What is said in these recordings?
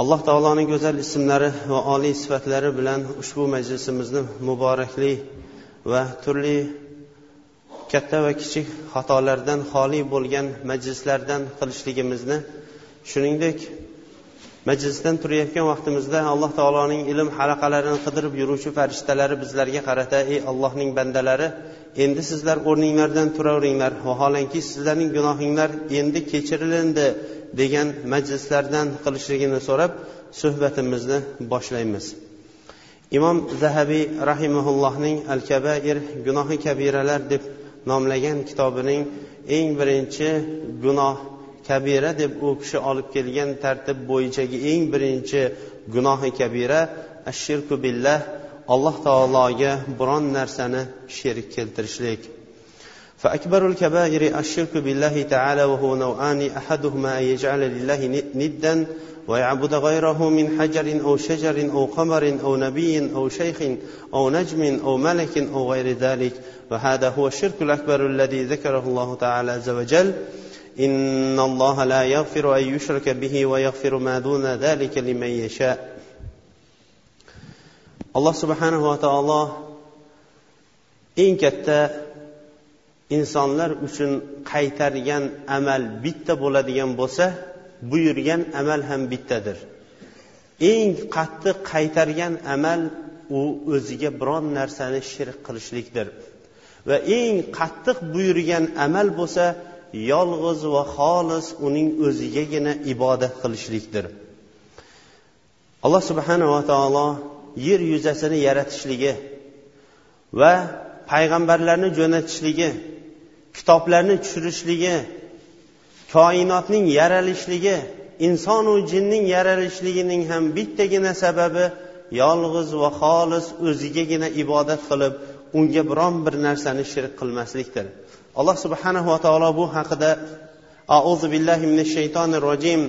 Alloh taoloning go'zal ismlari va oliy sifatlari bilan ushbu majlisimizni muborakli va turli katta va kichik xatolardan xoli bo'lgan majlislardan qilishligimizni shuningdek majlisdan turayotgan vaqtimizda alloh taoloning ilm halaqalarini qidirib yuruvchi farishtalari bizlarga qarata ey allohning bandalari endi sizlar o'rninglardan turaveringlar. Vaholanki sizlarning gunohinglar endi kechirilindi. Degan majlislardan qilishligini so'rab suhbatimizni boshlaymiz. Imom zahabiy rahimaullohning al kabair gunohi kabiralar deb nomlagan kitobining eng birinchi gunoh kabira deb u kishi olib kelgan tartib bo'yichagi eng birinchi gunohi kabira ashirku billah alloh taologa biron narsani sherik keltirishlik. فأكبر الكبائر الشرك بالله تعالى وهو نوعان أحدهما أن يجعل لله ندا ويعبد غيره من حجر أو شجر أو قمر أو نبي أو شيخ أو نجم أو ملك أو غير ذلك. وهذا هو الشرك الأكبر الذي ذكره الله تعالى عز وجل. إن الله لا يغفر أن يشرك به ويغفر ما دون ذلك لمن يشاء. الله سبحانه وتعالى إن كتا insonlar uchun qaytargan amal bitta bo'ladigan bo'lsa buyurgan amal ham bittadir. Eng qattiq qaytargan amal u o'ziga biron narsani shirk qilishlikdir. Va eng qattiq buyurgan amal bo'lsa yolg'iz va xolis uning o'zigagina ibodat qilishlikdir. Alloh subhanava taolo yer yuzasini yaratishligi va payg'ambarlarni jo'natishligi kitoblarni tushirishligi koinotning yaralishligi insonu jinning yaralishligining ham bittagina sababi yolg'iz va xolis o'zigagina ibodat qilib unga biron bir narsani shirk qilmaslikdir alloh subhanahu va taolo bu haqida أعوذ بالله من الشيطان الرجيم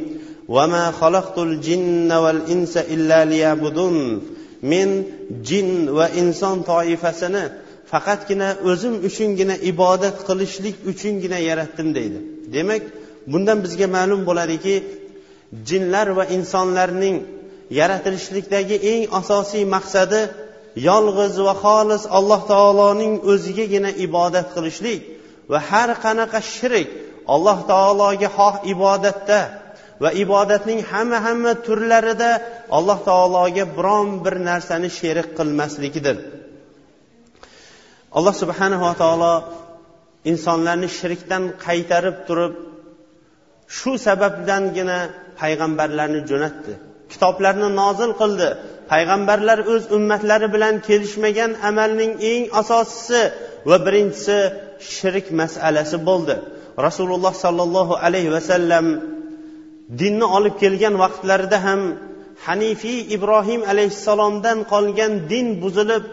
وما خلقت الجن والإنس إلا ليعبدون men jin va inson toifasini faqatgina o'zim uchungina ibodat qilishlik uchungina yaratdim deydi. Demak bundan bizga ma'lum bo'ladiki jinlar va insonlarning yaratilishlikdagi eng asosiy maqsadi yolg'iz va xolis alloh taoloning o'zigagina ibodat qilishlik va har qanaqa shirik alloh taologa xoh ibodatda va ibodatning hamma hamma turlarida alloh taologa biron bir narsani sherik qilmaslikdir alloh subhanava taolo insonlarni shirkdan qaytarib turib shu sababdangina payg'ambarlarni jo'natdi. Kitoblarni nozil qildi. Payg'ambarlar o'z ummatlari bilan kelishmagan amalning eng asosisi va birinchisi shirk masalasi bo'ldi. Rasululloh sollallohu alayhi vasallam dinni olib kelgan vaqtlarida ham hanifiy ibrohim alayhissalomdan qolgan din buzilib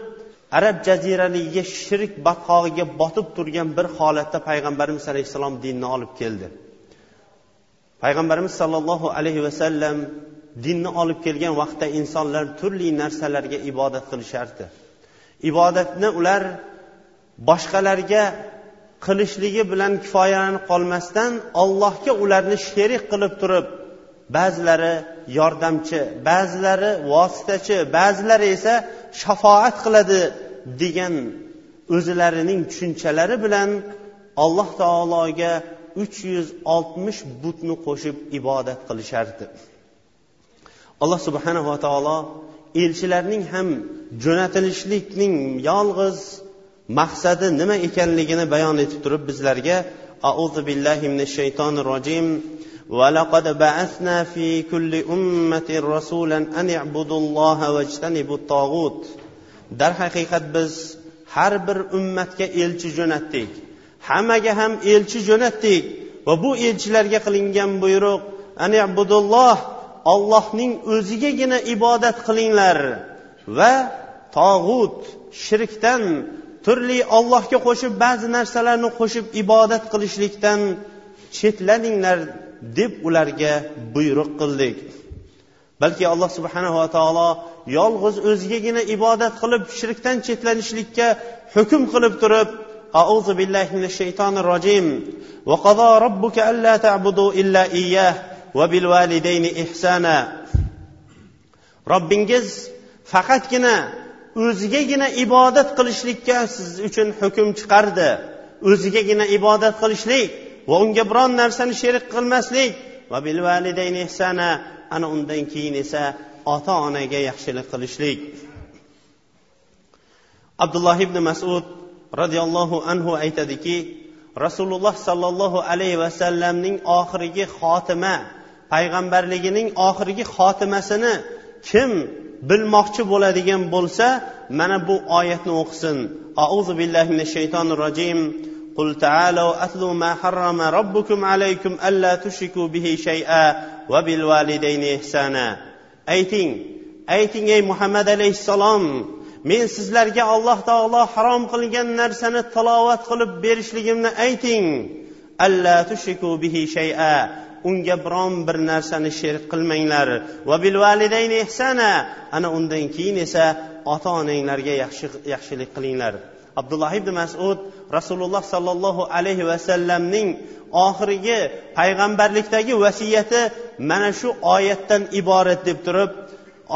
arab jaziraligiga shirk batqog'iga botib turgan bir holatda payg'ambarimiz alayhissalom dinni olib keldi. Payg'ambarimiz sollallohu alayhi vasallam dinni olib kelgan vaqtda insonlar turli narsalarga ibodat qilishardi. Ibodatni ular boshqalarga qilishligi bilan kifoyalanib qolmasdan allohga ularni sherik qilib turib ba'zilari yordamchi ba'zilari vositachi ba'zilari esa shafoat qiladi degan o'zlarining tushunchalari bilan alloh taologa uch yuz oltmish butni qo'shib ibodat qilishardi. Alloh subhanava taolo elchilarning ham jo'natilishlikning yolg'iz maqsadi nima ekanligini bayon etib turib bizlarga auzu billahi minash shaytonir rojim ولقد بعثنا في كل أمة رسولا أن اعبدوا الله واجتنبوا الطاغوت darhaqiqat biz har bir ummatga elchi jo'natdik hammaga ham elchi jo'natdik va bu elchilarga qilingan buyruq anibudulloh ollohning o'zigagina ibodat qilinglar va tog'ut shirkdan turli ollohga qo'shib ba'zi narsalarni qo'shib ibodat qilishlikdan chetlaninglar deb ularga buyruq qildik balki alloh subhanava taolo yolg'iz o'zigagina ibodat qilib shirkdan chetlanishlikka hukm qilib turib أعوذ بالله من الشيطان الرجيم وقضى ربك ألا تعبدوا إلا إياه وبالوالدين إحسانا robbingiz faqatgina o'zigagina ibodat qilishlikka siz uchun hukm chiqardi o'zigagina ibodat qilishlik va unga biron narsani sherik qilmaslik. Va bil validayni ihsana ana undan keyin esa ota onaga yaxshilik qilishlik. Abdulloh ibn masud roziyallohu anhu aytadiki rasululloh sollallohu alayhi vasallamning oxirgi xotima payg'ambarligining oxirgi xotimasini kim bilmoqchi bo'ladigan bo'lsa mana bu oyatni o'qisin. Auzu billahi minash shaytonir rojim. قل تعالوا أتلوا ما حرم ربكم عليكم ألا تشركوا به شيئا وبالوالدين إحسانا ayting ayting ey muhammad alayhissalom men sizlarga alloh taolo harom qilgan narsani tilovat qilib berishligimni ayting alla tushriku bihi shay'a unga biron bir narsani sherik qilmanglar va bil validayni ihsana ana undan keyin esa ota onanglarga yaxshi yaxshilik qilinglar Abdulloh ibn masud rasululloh sollallohu alayhi vasallamning oxirgi payg'ambarlikdagi vasiyati mana shu oyatdan iborat deb turib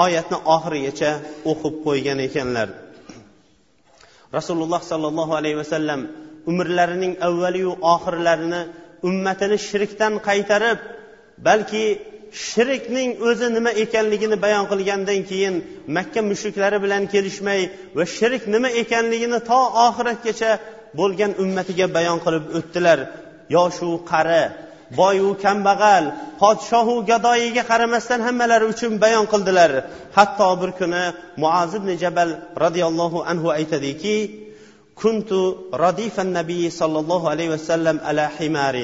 oyatni oxirigacha o'qib qo'ygan ekanlar. Rasululloh sollallohu alayhi vasallam umrlarining avvaliyu oxirlarini ummatini shirkdan qaytarib balki shirkning o'zi nima ekanligini bayon qilgandan keyin makka mushriklari bilan kelishmay va shirk nima ekanligini to oxiratgacha bo'lgan ummatiga bayon qilib o'tdilar yoshu qari boyu kambag'al podshohu gadoyiga qaramasdan hammalari uchun bayon qildilar hatto bir kuni muaz ibn jabal roziyallohu anhu aytadiki كنت رديف النبي صلى الله عليه وسلم على حمار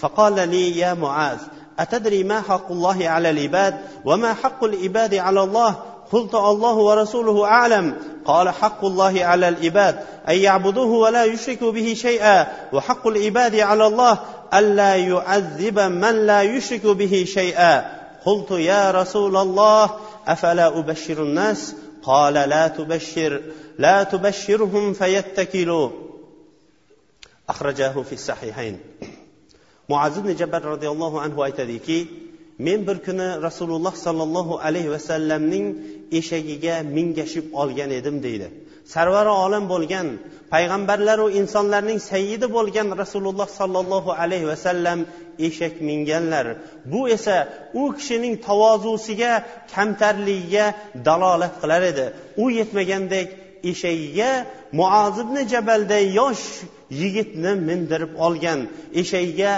فقال لي يا معاذ أتدري ما حق الله على العباد وما حق العباد على الله؟ قلت الله ورسوله أعلم. قال حق الله على العباد أن يعبدوه ولا يشركوا به شيئا. وحق العباد على الله ألا يعذب من لا يشرك به شيئا. قلت يا رسول الله أفلا أبشر الناس؟ قال لا تبشر لا تبشرهم فيتكلوا. أخرجاه في الصحيحين. Muaz ibn jabal roziyallohu anhu aytadiki men bir kuni rasululloh sollallohu alayhi vasallamning eshagiga mingashib olgan edim deydi. Sarvari olam bo'lgan payg'ambarlaru insonlarning sayyidi bo'lgan rasululloh sollallohu alayhi vasallam eshak minganlar. Bu esa u kishining tavozusiga kamtarligiga dalolat qilar edi. U yetmagandek eshagiga muozibni jabalday yosh yigitni mindirib olgan eshagiga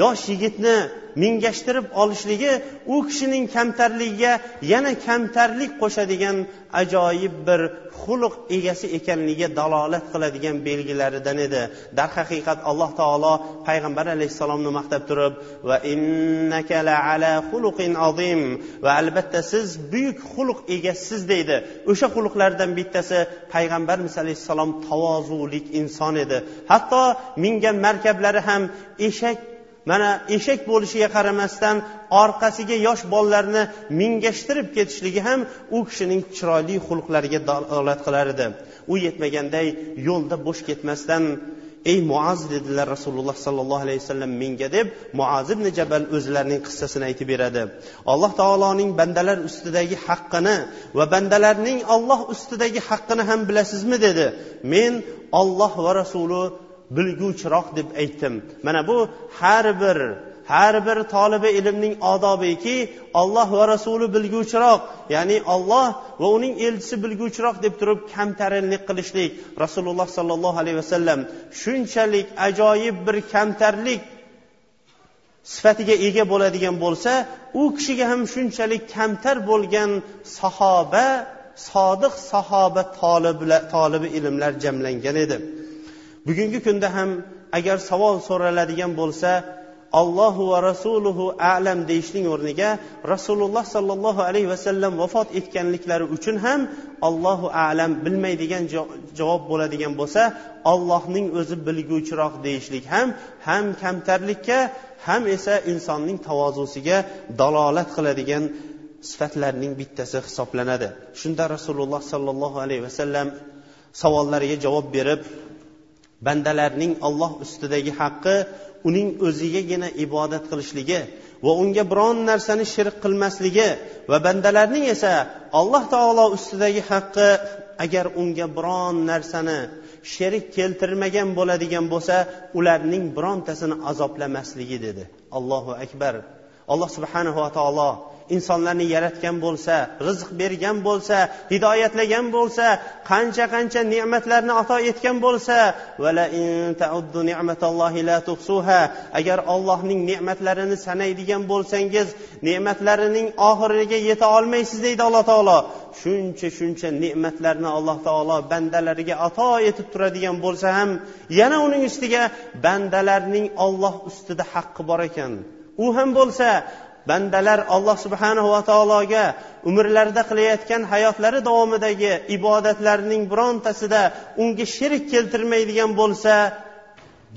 yosh yigitni mingashtirib olishligi u kishining kamtarligiga yana kamtarlik qo'shadigan ajoyib bir xulq egasi ekanligiga dalolat qiladigan belgilaridan edi. Darhaqiqat alloh taolo payg'ambar alayhissalomni maqtab turib va innaka la ala xuluqin azim. Va albatta siz buyuk xulq egasisiz deydi. O'sha xulqlardan bittasi payg'ambarimiz alayhissalom tavozulik inson edi. Hatto mingan markablari ham eshak mana eshak bo'lishiga qaramasdan orqasiga yosh bolalarni mingashtirib ketishligi ham u kishining chiroyli xulqlariga dalolat qilar edi. U yetmaganday yo'lda bo'sh ketmasdan ey muaz dedilar rasululloh sollallohu alayhi vasallam menga deb muaz ibn jabal o'zlarining qissasini aytib beradi. Alloh taoloning bandalar ustidagi haqqini va bandalarning olloh ustidagi haqqini ham bilasizmi dedi. Men olloh va rasuli bilguvchiroq deb aytdim. Mana bu har bir har bir tolibi ilmning odobiki olloh va rasuli bilguvchiroq ya'ni olloh va uning elchisi bilguvchiroq deb turib kamtarinlik qilishlik. Rasululloh sollallohu alayhi vasallam shunchalik ajoyib bir kamtarlik sifatiga ega bo'ladigan bo'lsa u kishiga ham shunchalik kamtar bo'lgan sahoba sodiq sahoba tolibi ilmlar jamlangan edi. Bugungi kunda ham agar savol so'raladigan bo'lsa allohu va rasuluhu alam deyishning o'rniga rasululloh sollallohu alayhi vasallam vafot etganliklari uchun ham allohu alam bilmaydigan javob bo'ladigan bo'lsa ollohning o'zi bilguvchiroq deyishlik ham ham kamtarlikka ham esa insonning tavozusiga dalolat qiladigan sifatlarning bittasi hisoblanadi. Shunda rasululloh sollallohu alayhi vasallam savollariga javob berib bandalarning olloh ustidagi haqqi uning o'zigagina ibodat qilishligi va unga biron narsani shirk qilmasligi va bandalarning esa alloh taolo ustidagi haqqi agar unga biron narsani sherik keltirmagan bo'ladigan bo'lsa ularning birontasini azoblamasligi dedi allohu akbar. Alloh subhanava taolo insonlarni yaratgan bo'lsa rizq bergan bo'lsa hidoyatlagan bo'lsa qancha qancha ne'matlarni ato etgan bo'lsa agar ollohning ne'matlarini sanaydigan bo'lsangiz ne'matlarining oxiriga yeta olmaysiz deydi alloh taolo. Shuncha shuncha ne'matlarni alloh taolo bandalariga ato etib turadigan bo'lsa ham yana uning ustiga bandalarning olloh ustida haqqi bor ekan. U ham bo'lsa bandalar alloh subhanahu va taologa umrlarida qilayotgan hayotlari davomidagi ibodatlarining birontasida unga sherik keltirmaydigan bo'lsa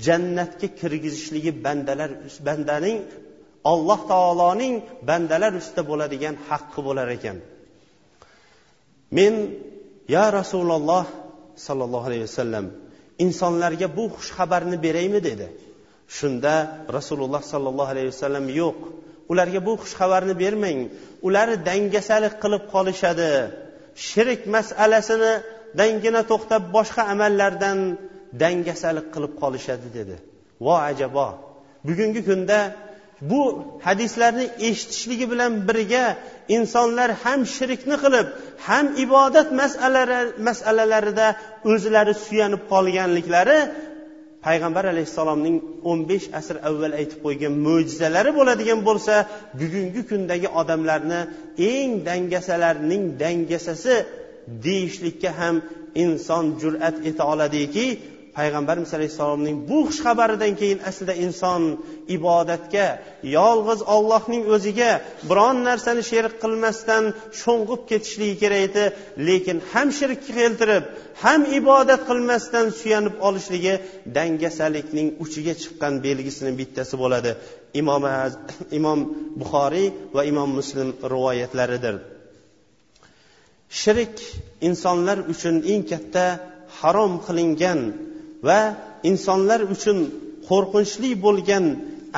jannatga kirgizishligi bandalar bandaning alloh taoloning bandalar ustida bo'ladigan haqqi bo'lar ekan. Men ya rasululloh sollallohu alayhi vasallam insonlarga bu xushxabarni beraymi? dedi. Shunda rasululloh sollallohu alayhi vasallam yo'q ularga bu xushxabarni bermang. Ular dangasalik qilib qolishadi. Shirk masalasini dangina to'xtab boshqa amallardan dangasalik qilib qolishadi dedi. Vo ajabo. Bugungi kunda bu hadislarni eshitishligi bilan birga insonlar ham shirkni qilib ham ibodat masalalarida o'zlari suyanib qolganliklari payg'ambar alayhissalomning o'n besh asr avval aytib qo'ygan mo'jizalari bo'ladigan bo'lsa bugungi kundagi odamlarni eng dangasalarning dangasasi deyishlikka ham inson jur'at eta oladiki payg'ambarimiz alayhissalomning bu xushxabaridan keyin aslida inson ibodatga yolg'iz ollohning o'ziga biron narsani sherik qilmasdan sho'ng'ib ketishligi kerak edi. Lekin ham shirk keltirib ham ibodat qilmasdan suyanib olishligi dangasalikning uchiga chiqqan belgisini bittasi bo'ladi. Imom imom buxoriy va imom muslim rivoyatlaridir. Shirk insonlar uchun eng katta harom qilingan va insonlar uchun qo'rqinchli bo'lgan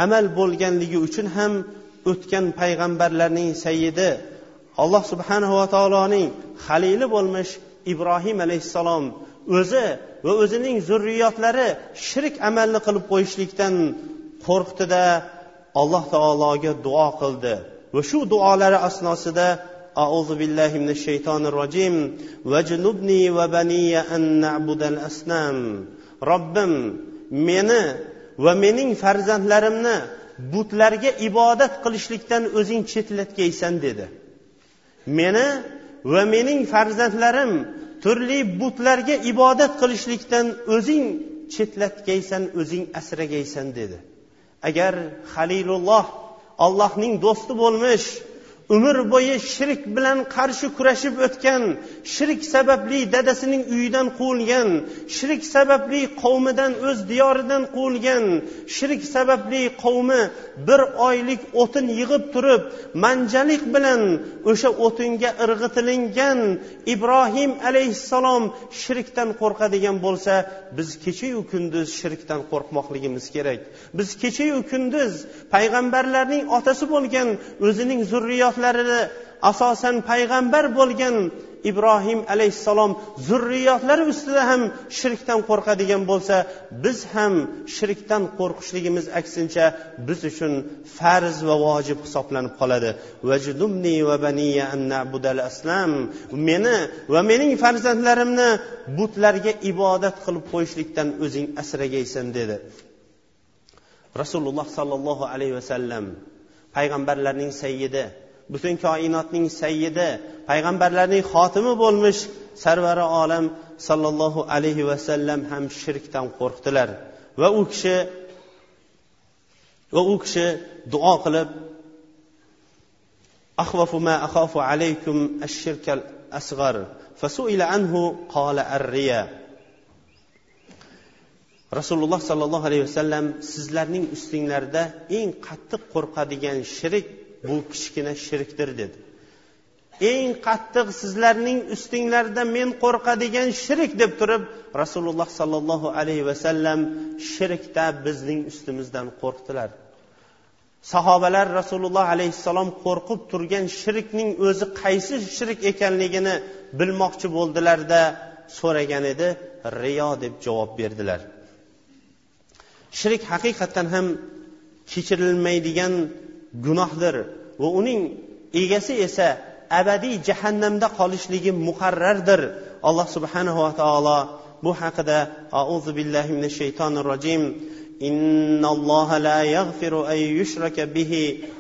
amal bo'lganligi uchun ham o'tgan payg'ambarlarning sayyidi alloh subhanahu va taoloning halili bo'lmish ibrohim alayhissalom o'zi va o'zining zurriyotlari shirk amalni qilib qo'yishlikdan qo'rqdida alloh taologa duo qildi va shu duolari asnosida أعوذ بالله من الشيطان الرجيم واجنبني وبني أن نعبد الأصنام robbim meni va mening farzandlarimni butlarga ibodat qilishlikdan o'zing chetlatgaysan dedi. Meni va mening farzandlarim turli butlarga ibodat qilishlikdan o'zing chetlatgaysan o'zing asragaysan dedi. Agar halilulloh allohning do'sti bo'lmish umr bo'yi shirk bilan qarshi kurashib o'tgan shirk sababli dadasining uyidan quvilgan shirk sababli qavmidan o'z diyoridan quvilgan shirk sababli qavmi bir oylik o'tin yig'ib turib manjalik bilan o'sha o'tinga irg'itilingan ibrohim alayhissalom shirkdan qo'rqadigan bo'lsa biz kechayu kunduz shirkdan qo'rqmoqligimiz kerak. Biz kechayu kunduz payg'ambarlarning otasi bo'lgan o'zining zurriyoti zurriyotlarini asosan payg'ambar bo'lgan ibrohim alayhissalom zurriyotlari ustida ham shirkdan qo'rqadigan bo'lsa biz ham shirkdan qo'rqishligimiz aksincha biz uchun farz va vojib hisoblanib qoladi. Meni va mening farzandlarimni butlarga ibodat qilib qo'yishlikdan o'zing asragaysan dedi. Rasululloh sollallohu alayhi vasallam payg'ambarlarning sayyidi butun koinotning sayyidi payg'ambarlarning xotimi bo'lmish sarvari olam sollallohu alayhi vasallam ham shirkdan qo'rqdilar va u kishi va u kishi duo qilib أخوف ما أخاف عليكم الشرك الأصغر فسئل عنه قال الرياء rasululloh sollallohu alayhi vasallam sizlarning ustinglarda eng qattiq qo'rqadigan shirik bu kichkina shirkdir dedi. Eng qattiq sizlarning ustinglarda men qo'rqadigan shirik deb turib rasululloh sollallohu alayhi vasallam shirkda bizning ustimizdan qo'rqdilar. Sahobalar rasululloh alayhissalom qo'rqib turgan shirkning o'zi qaysi shirk ekanligini bilmoqchi bo'ldilarda so'ragan edi riyo deb javob berdilar. Shirk haqiqatdan ham kechirilmaydigan gunohdir va uning egasi esa abadiy jahannamda qolishligi muqarrardir alloh subhanahu va taolo bu haqida auzu billahi minash shaytonir rojim إن الله لا يغفر أن يشرك به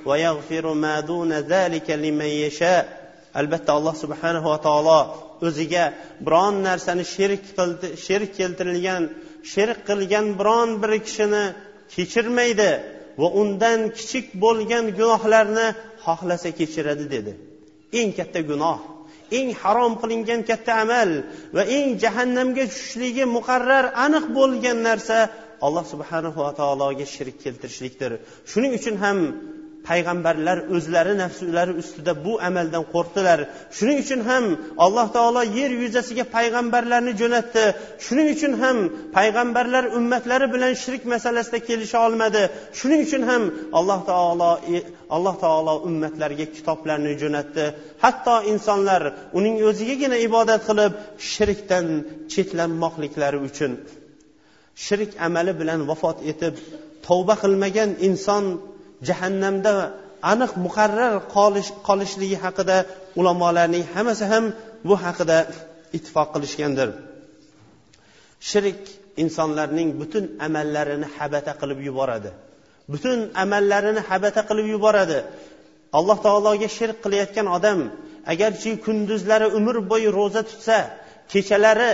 ويغفر ما دون ذلك لمن يشاء albatta alloh subhanahu va taolo o'ziga biron narsani shirk qildi shirk keltirilgan shirk qilgan biron bir kishini kechirmaydi Va undan kichik bo'lgan gunohlarni xohlasa kechiradi dedi. Eng katta gunoh eng harom qilingan katta amal va eng jahannamga tushishligi muqarrar aniq bo'lgan narsa alloh subhanahu va taologa shirk keltirishlikdir. Shuning uchun ham payg'ambarlar o'zlari nafslari ustida bu amaldan qo'rqdilar. Shuning uchun ham alloh taolo yer yuzasiga payg'ambarlarni jo'natdi. Shuning uchun ham payg'ambarlar ummatlari bilan shirk masalasida kelisha olmadi. Shuning uchun ham alloh taolo e, alloh taolo ummatlarga kitoblarni jo'natdi. Hatto insonlar uning o'zigagina ibodat qilib shirkdan chetlanmoqliklari uchun. Shirk amali bilan vafot etib tavba qilmagan inson jahannamda aniq muqarrar qolishligi haqida ulamolarning hammasi ham bu haqida ittifoq qilishgandir. Shirk insonlarning butun amallarini habata qilib yuboradi. Butun amallarini habata qilib yuboradi. Alloh taologa shirk qilayotgan odam agarchi kunduzlari umr bo'yi ro'za tutsa kechalari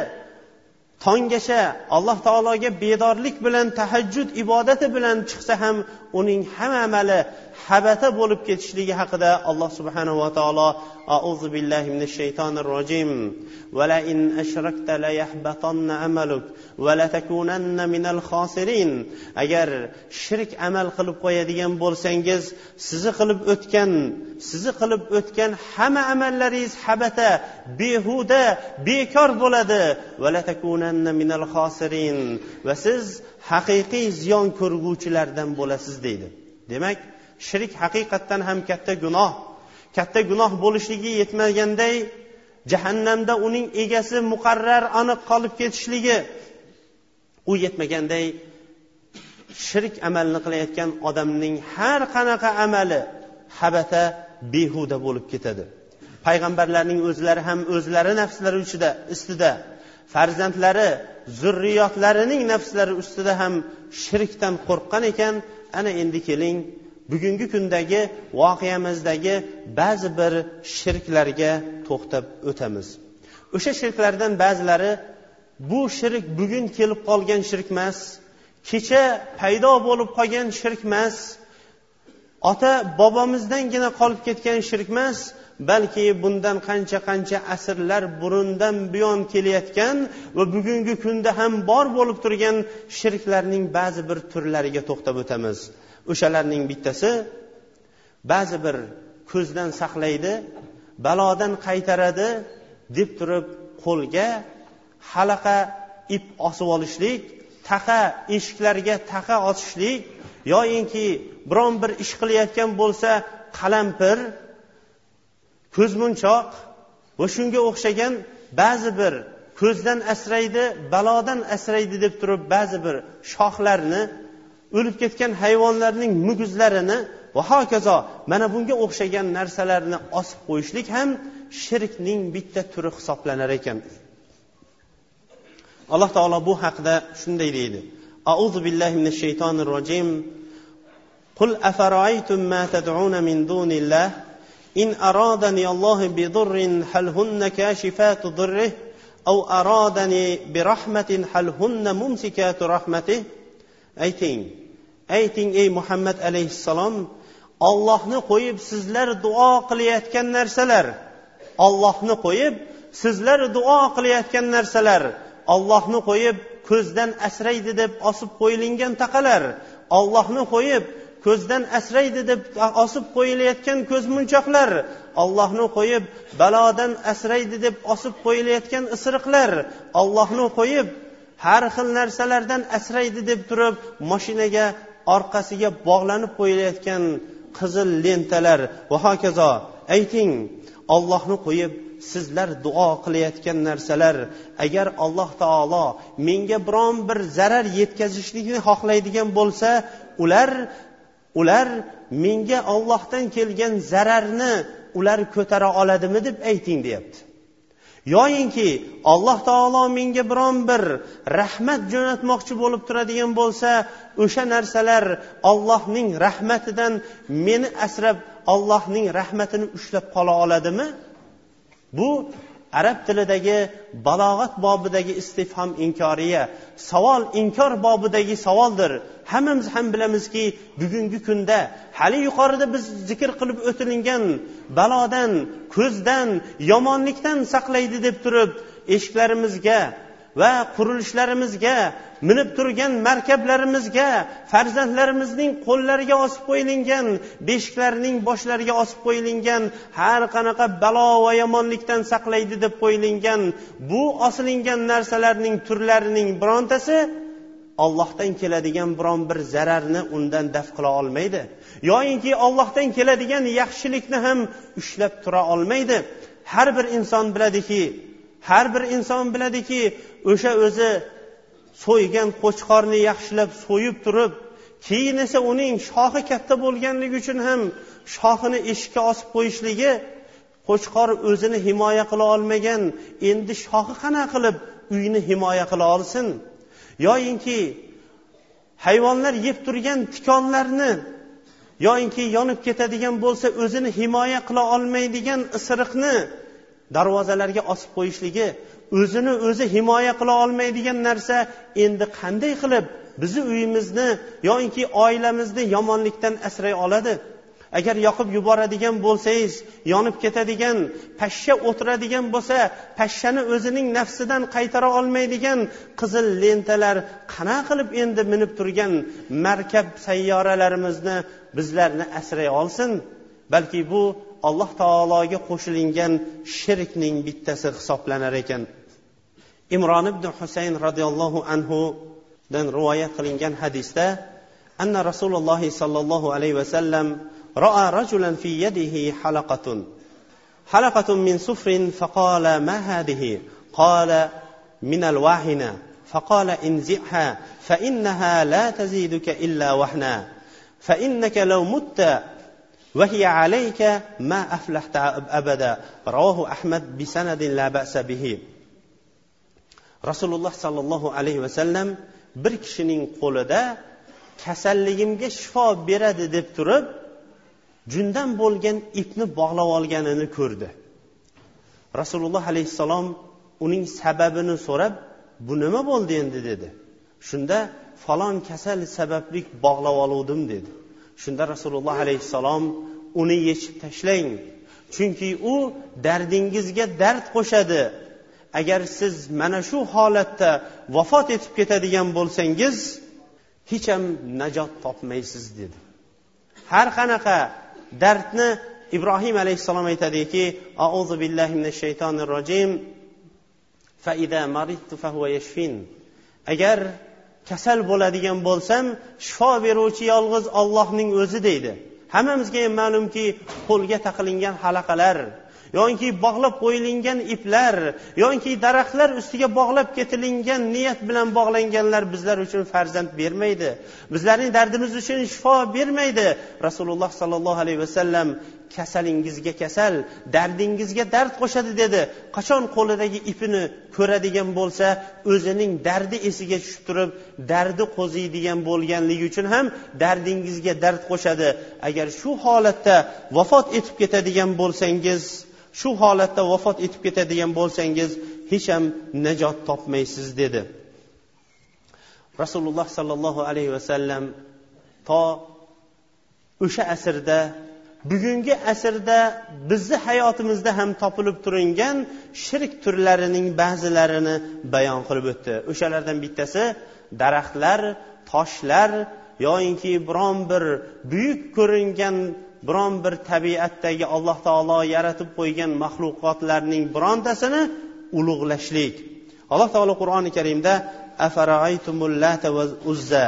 tonggacha alloh taologa bedorlik bilan tahajjud ibodati bilan chiqsa ham uning hamma amali habata bo'lib ketishligi haqida alloh subhanahu va taolo auzu billahi minash shaytonir rojim. Vala in ashrakta la yahbatanna amaluk vala takunanna minal xosirin agar shirk amal qilib qo'yadigan bo'lsangiz sizni qilib o'tgan sizni qilib o'tgan hamma amallaringiz habata behuda bekor bo'ladi. Vala takun takunanna minal xosirin va siz haqiqiy ziyon ko'rguvchilardan bo'lasiz deydi. Demak shirk haqiqatdan ham katta gunoh. Katta gunoh bo'lishligi yetmaganday jahannamda uning egasi muqarrar aniq qolib ketishligi u yetmaganday shirk amalni qilayotgan odamning har qanaqa amali habata behuda bo'lib ketadi. Payg'ambarlarning o'zlari ham o'zlari nafslari ichida ustida farzandlari zurriyotlarining nafslari ustida ham shirkdan qo'rqqan ekan. Ana endi keling bugungi kundagi voqeamizdagi ba'zi bir shirklarga to'xtab o'tamiz. O'sha shirklardan ba'zilari bu shirk bugun kelib qolgan shirk emas kecha paydo bo'lib qolgan shirk emas ota bobomizdangina qolib ketgan shirk emas balki bundan qancha qancha asrlar burundan buyon kelayotgan va bugungi kunda ham bor bo'lib turgan shirklarning ba'zi bir turlariga to'xtab o'tamiz. O'shalarning bittasi ba'zi bir ko'zdan saqlaydi balodan qaytaradi deb turib qo'lga halaqa ip osib olishlik taqa eshiklarga taqa osishlik yoyinki biron bir ish qilayotgan bo'lsa qalampir ko'zmunchoq va shunga o'xshagan ba'zi bir ko'zdan asraydi balodan asraydi deb turib ba'zi bir shoxlarni o'lib ketgan hayvonlarning muguzlarini va hokazo mana bunga o'xshagan narsalarni osib qo'yishlik ham shirkning bitta turi hisoblanar ekan alloh taolo bu haqida shunday deydi auzu billahi minash shaytonir rojim قل أفرأيتم ما تدعون من دون الله إن أرادني الله بضر هل هن كاشفات ضره أو أرادني برحمة هل هن ممسكات رحمته ayting ayting ey muhammad alayhissalom ollohni qo'yib sizlar duo qilayotgan narsalar ollohni qo'yib sizlar duo qilayotgan narsalar ollohni qo'yib ko'zdan asraydi deb osib qo'yilingan taqalar ollohni qo'yib ko'zdan asraydi deb osib qo'yilayotgan ko'zmunchoqlar ollohni qo'yib balodan asraydi deb osib qo'yilayotgan isiriqlar. Ollohni qo'yib har xil narsalardan asraydi deb turib moshinaga orqasiga bog'lanib qo'yilayotgan qizil lentalar. Va hokazo ayting ollohni qo'yib sizlar duo qilayotgan narsalar. Agar alloh taolo menga biron bir zarar yetkazishlikni xohlaydigan bo'lsa ular ular menga ollohdan kelgan zararni ular ko'tara oladimi deb ayting deyapti. Yoyinki alloh taolo menga biron bir rahmat jo'natmoqchi bo'lib turadigan bo'lsa o'sha narsalar ollohning rahmatidan meni asrab ollohning rahmatini ushlab qola oladimi? Bu arab tilidagi balog'at bobidagi istifhom inkoriya savol inkor bobidagi savoldir. Hammamiz ham bilamizki bugungi kunda hali yuqorida biz zikr qilib o'tilingan balodan ko'zdan yomonlikdan saqlaydi deb turib eshiklarimizga va qurilishlarimizga minib turgan markablarimizga farzandlarimizning qo'llariga osib qo'yilingan beshiklarning boshlariga osib qo'yilingan har qanaqa balo va yomonlikdan saqlaydi deb qo'yilingan bu osilingan narsalarning turlarining birontasi ollohdan keladigan biron bir zararni undan daf qila olmaydi. Yoyinki ollohdan keladigan yaxshilikni ham ushlab tura olmaydi. Har bir inson biladiki har bir inson biladiki o'sha o'zi so'ygan qo'chqorni yaxshilab so'yib turib keyin esa uning shoxi katta bo'lganligi uchun ham shoxini eshikka osib qo'yishligi qo'chqor o'zini himoya qila olmagan endi shoxi qanaqa qilib uyni himoya qila olsin? Yoyinki hayvonlar yeb turgan tikonlarni yoyinki yonib ketadigan bo'lsa o'zini himoya qila olmaydigan isiriqni darvozalarga osib qo'yishligi o'zini o'zi himoya qila olmaydigan narsa endi qanday qilib bizni uyimizni yoinki oilamizni yomonlikdan asray oladi? Agar yoqib yuboradigan bo'lsangiz yonib ketadigan pashsha o'tiradigan bo'lsa pashshani o'zining nafsidan qaytara olmaydigan qizil lentalar qanaqa qilib endi minib turgan markab sayyoralarimizni bizlarni asray olsin? Balki bu alloh taologa qo'shilingan shirkning bittasi hisoblanar ekan imron ibn husayn roziyallohu anhudan rivoyat qilingan hadisda anna rasululloh sollallohu alayhi vasallam راى رجلا في يده حلقه حلقه من صفر فقال ما هذه قال من الواهنه فقال انزعها فانها لا تزيدك الا وهنا فانك لو مت وهي عليك ما أفلحت أبدا رواه أحمد بسند لا بأس به rasululloh sollallohu alayhi vasallam bir kishining qo'lida kasalligimga shifo beradi deb turib jundan bo'lgan ipni bog'lab olganini ko'rdi rasululloh alayhissalom uning sababini so'rab bu nima bo'ldi endi dedi shunda falon kasal sababli bog'lab oluvdim dedi Shunda rasululloh alayhissalom uni yechib tashlang. Chunki u dardingizga dard qo'shadi. Agar siz mana shu holatda vafot etib ketadigan bo'lsangiz hech ham najot topmaysiz dedi. Har qanaqa dardni ibrohim alayhissalom aytadiki auzu billahi minash shaytonir rojim agar kasal bo'ladigan bo'lsam shifo beruvchi yolg'iz ollohning o'zi deydi. Hammamizga ham ma'lumki qo'lga taqilingan halaqalar yoki bog'lab qo'yilingan iplar yoki daraxtlar ustiga bog'lab ketilingan niyat bilan bog'langanlar bizlar uchun farzand bermaydi. Bizlarning dardimiz uchun shifo bermaydi. Rasululloh sollallohu alayhi vasallam kasalingizga kasal dardingizga dard qo'shadi dedi. Qachon qo'lidagi ipini ko'radigan bo'lsa o'zining dardi esiga tushib turib dardi qo'ziydigan bo'lganligi uchun ham dardingizga dard qo'shadi. Agar shu holatda vafot etib ketadigan bo'lsangiz shu holatda vafot etib ketadigan bo'lsangiz hech ham najot topmaysiz dedi. Rasululloh sollallohu alayhi vasallam to o'sha asrda bugungi asrda bizni hayotimizda ham topilib turingan shirk turlarining ba'zilarini bayon qilib o'tdi. O'shalardan bittasi daraxtlar toshlar yoyinki biron bir buyuk ko'ringan biron bir tabiatdagi alloh taolo yaratib qo'ygan maxluqotlarning birontasini ulug'lashlik. Alloh taolo qur'oni karimda uzza?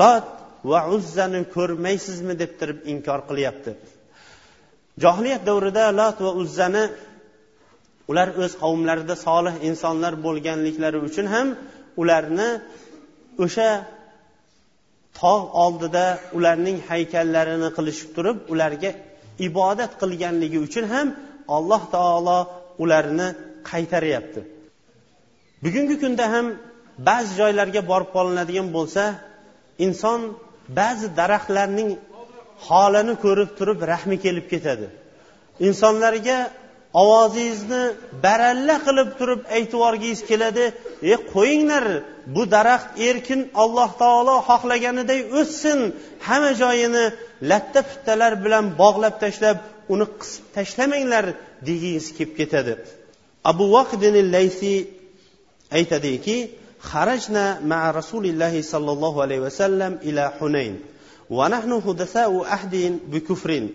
Lot va uzzani ko'rmaysizmi deb turib inkor qilyapti. Johiliyat davrida lot va uzzani ular o'z qavmlarida solih insonlar bo'lganliklari uchun ham ularni o'sha tog' oldida ularning haykallarini qilishib turib ularga ibodat qilganligi uchun ham alloh taolo ularni qaytaryapti. Bugungi kunda ham ba'zi joylarga borib qolinadigan bo'lsa inson ba'zi daraxtlarning holini ko'rib turib rahmi kelib ketadi. Insonlarga ovozingizni baralla qilib turib aytib yuborgingiz keladi e qo'yinglar bu daraxt erkin alloh taolo xohlaganiday o'ssin hamma joyini latta puttalar bilan bog'lab tashlab uni qisib tashlamanglar degingiz kelib ketadi. Abu laysi aytadiki xarajna ma rasulillahi sollallohu alayhi vasallam ila hunayn. ونحن حدثاء عهد بكفر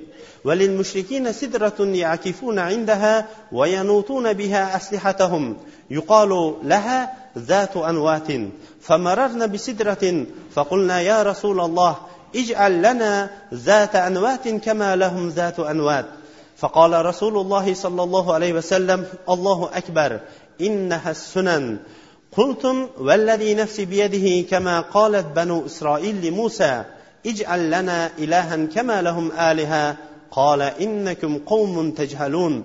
وللمشركين سدرة يعكفون عندها وينوطون بها أسلحتهم. يقال لها ذات أنوات. فمررنا بسدرة فقلنا يا رسول الله اجعل لنا ذات أنوات كما لهم ذات أنوات. فقال رسول الله صلى الله عليه وسلم الله أكبر إنها السنن. قلتم والذي نفسي بيده كما قالت بنو إسرائيل لموسى. اجعل لنا إلها كما لهم آلهة قال إنكم قوم تجهلون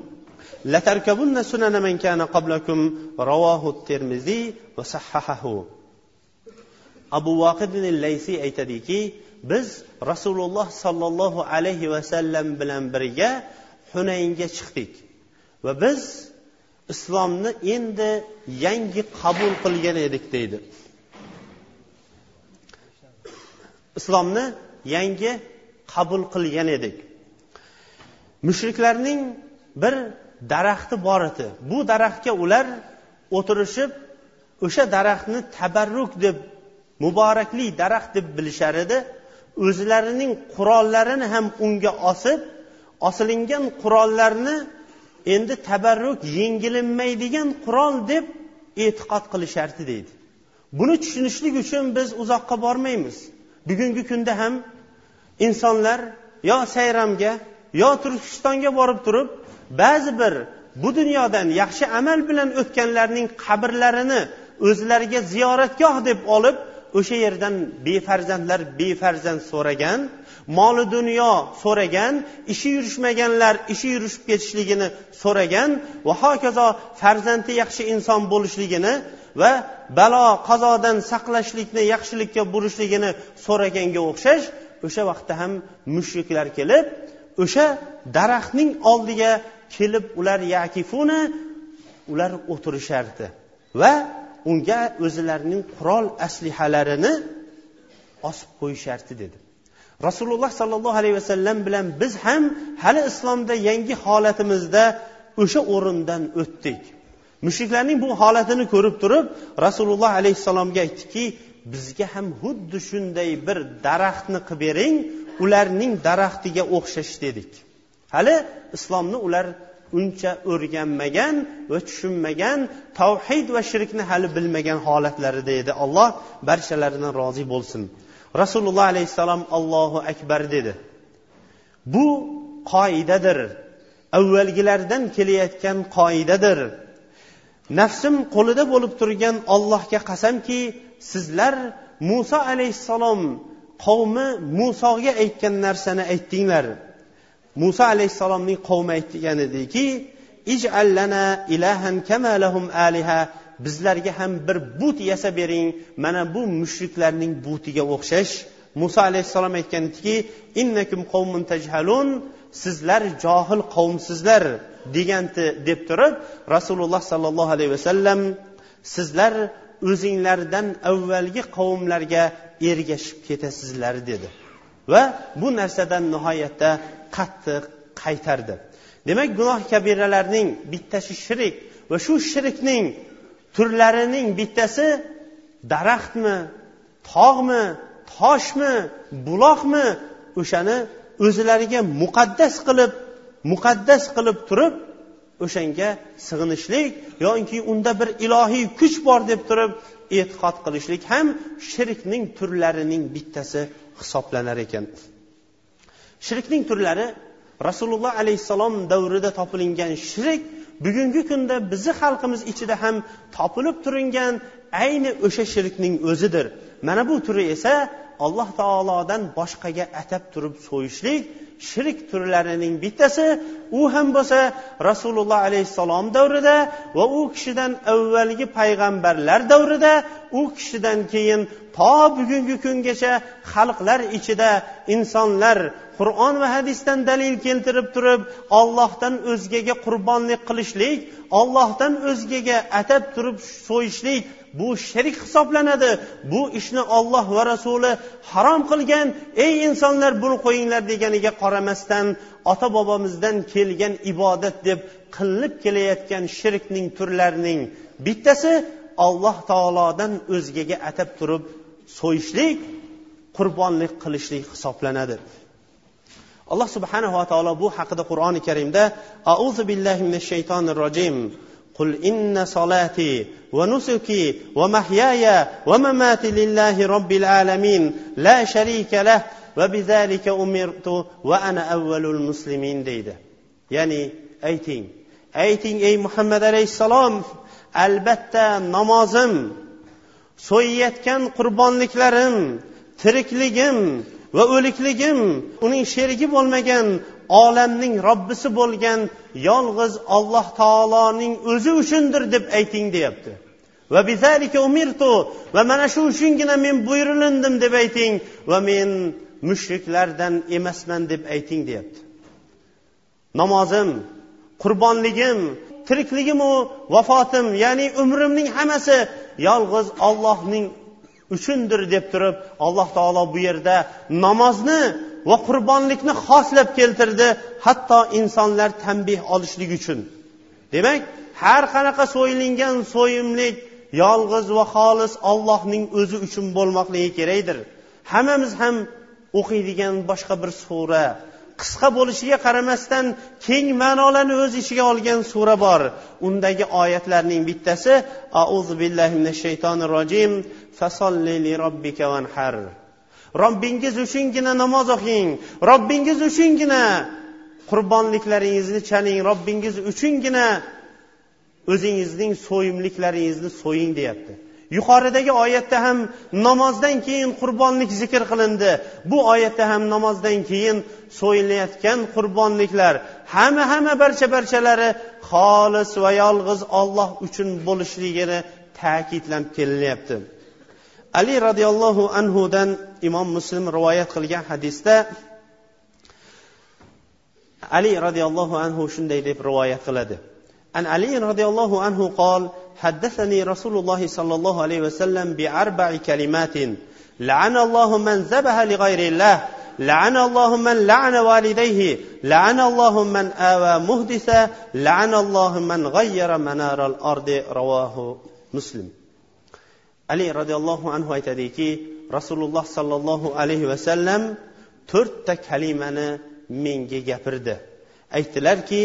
لتركبن سنن من كان قبلكم رواه الترمذي وصححه abu voqid laysiy aytadiki biz rasululloh sollallohu alayhi vasallam bilan birga hunaynga chiqdik va biz islomni endi yangi qabul qilgan edik deydi Islomni yangi qabul qilgan edik. Mushriklarning bir daraxti bor edi. Bu daraxtga ular o'tirishib o'sha daraxtni tabarruk deb muborakli daraxt deb bilishar edi. O'zlarining qurollarini ham unga osib osilingan qurollarni endi tabarruk yengilinmaydigan qurol deb e'tiqod qilishardi deydi. Buni tushunishlik uchun biz uzoqqa bormaymiz. Bugungi kunda ham insonlar yo sayramga yo turkistonga borib turib ba'zi bir bu dunyodan yaxshi amal bilan o'tganlarning qabrlarini o'zlariga ziyoratgoh deb olib o'sha yerdan befarzandlar befarzand so'ragan moli dunyo so'ragan ishi yurishmaganlar ishi yurishib ketishligini so'ragan va hokazo farzandi yaxshi inson bo'lishligini va balo qazodan saqlashlikni yaxshilikka burishligini so'raganga o'xshash o'sha vaqtda ham mushriklar kelib o'sha daraxtning oldiga kelib ular yakifuna ular o'tirishardi va unga o'zlarining qurol aslihalarini osib qo'yishardi dedi. Rasululloh sollallohu alayhi vasallam bilan biz ham hali islomda yangi holatimizda o'sha o'rindan o'tdik. Mushriklarning bu holatini ko'rib turib rasululloh alayhissalomga aytdiki bizga ham xuddi shunday bir daraxtni qilib bering ularning daraxtiga o'xshash dedik. Hali islomni ular uncha o'rganmagan va tushunmagan tavhid va shirkni hali bilmagan holatlarida edi. Alloh barchalaridan rozi bo'lsin. Rasululloh alayhissalom allohu akbar dedi. Bu qoidadir. Avvalgilardan kelayotgan qoidadir. Nafsim qo'lida bo'lib turgan ollohga qasamki sizlar muso alayhissalom qavmi musoga aytgan narsani aytdinglar. Muso alayhissalomning qavmi aytgan ediki ijallana ilahan kama lahum aliha bizlarga ham bir but yasab bering mana bu mushriklarning butiga o'xshash. Muso alayhissalom aytgan ediki innakum qavmun tajhalun sizlar johil qavmsizlar deganti deb turib rasululloh sollallohu alayhi vasallam sizlar o'zinglardan avvalgi qavmlarga ergashib ketasizlar dedi. Va bu narsadan nihoyatda qattiq qaytardi. Demak gunoh kabiralarning bittasi shirik va shu shirkning turlarining bittasi daraxtmi tog'mi toshmi buloqmi o'shani o'zlariga muqaddas qilib muqaddas qilib turib o'shanga sig'inishlik yoki unda bir ilohiy kuch bor deb turib e'tiqod qilishlik ham shirkning turlarining bittasi hisoblanar ekan. Shirkning turlari rasululloh alayhissalom davrida topilingan shirk bugungi kunda bizni xalqimiz ichida ham topilib turingan ayni o'sha shirkning o'zidir. Mana bu turi esa alloh taolodan boshqaga atab turib so'yishlik shirk turlarining bittasi. U ham bo'lsa rasululloh alayhissalom davrida va u kishidan avvalgi payg'ambarlar davrida u kishidan keyin to bugungi kungacha xalqlar ichida insonlar qur'on va hadisdan dalil keltirib turib ollohdan o'zgaga qurbonlik qilishlik ollohdan o'zgaga atab turib so'yishlik bu shirk hisoblanadi. Bu ishni olloh va rasuli harom qilgan ey insonlar buni qo'yinglar deganiga qaramasdan ota bobomizdan kelgan ibodat deb qilinib kelayotgan shirkning turlarining bittasi alloh taolodan o'zgaga atab turib so'yishlik qurbonlik qilishlik hisoblanadi alloh subhanava taolo bu haqida qur'oni karimda auzu billahi minash shaytonir rojim قل إن صلاتي ونسكي ومحياي ومماتي لله رب العالمين لا شريك له وبذلك أمرت وأنا أول المسلمين deydi ya'ni ayting ayting ey muhammad alayhissalom Albatta namozim so'yayotgan qurbonliklarim tirikligim va o'likligim uning sherigi bo'lmagan olamning robbisi bo'lgan yolg'iz alloh taoloning o'zi uchundir deb ayting deyapti. Va bizalika umirtu va mana shu uchungina men buyurilindim deb ayting va men mushriklardan emasman deb ayting deyapti. Namozim qurbonligim tirikligimu vafotim ya'ni umrimning hammasi yolg'iz ollohning uchundir deb turib alloh taolo bu yerda namozni va qurbonlikni xoslab keltirdi hatto insonlar tanbeh olishlik uchun. Demak har qanaqa so'yilingan so'yimlik yolg'iz va xolis ollohning o'zi uchun bo'lmoqligi kerakdir. Hammamiz ham o'qiydigan boshqa bir sura qisqa bo'lishiga qaramasdan keng ma'nolarni o'z ichiga olgan sura bor. Undagi oyatlarning bittasi auzu billahi minash shaytonir rojim fasolli li robbika vanhar robbingiz uchungina namoz o'qing robbingiz uchungina qurbonliklaringizni chaling robbingiz uchungina o'zingizning so'yimliklaringizni so'ying deyapti. Yuqoridagi oyatda ham namozdan keyin qurbonlik zikr qilindi. Bu oyatda ham namozdan keyin so'yilayotgan qurbonliklar hamma hamma barcha barchalari xolis va yolg'iz olloh uchun bo'lishligini ta'kidlab kelinyapti. Ali roziyallohu anhudan imom muslim rivoyat qilgan hadisda ali roziyallohu anhu shunday deb rivoyat qiladi. An ali roziyallohu anhu qol حدثني رسول الله صلى الله عليه وسلم بأربع كلمات. لعن الله من ذبح لغير الله. لعن الله من لعن والديه. لعن الله من آوى مهدثا لعن الله من غير منار الأرض. رواه مسلم. ali roziyallohu anhu aytadiki rasululloh sollallohu alayhi vasallam to'rtta kalimani menga gapirdi aytdilarki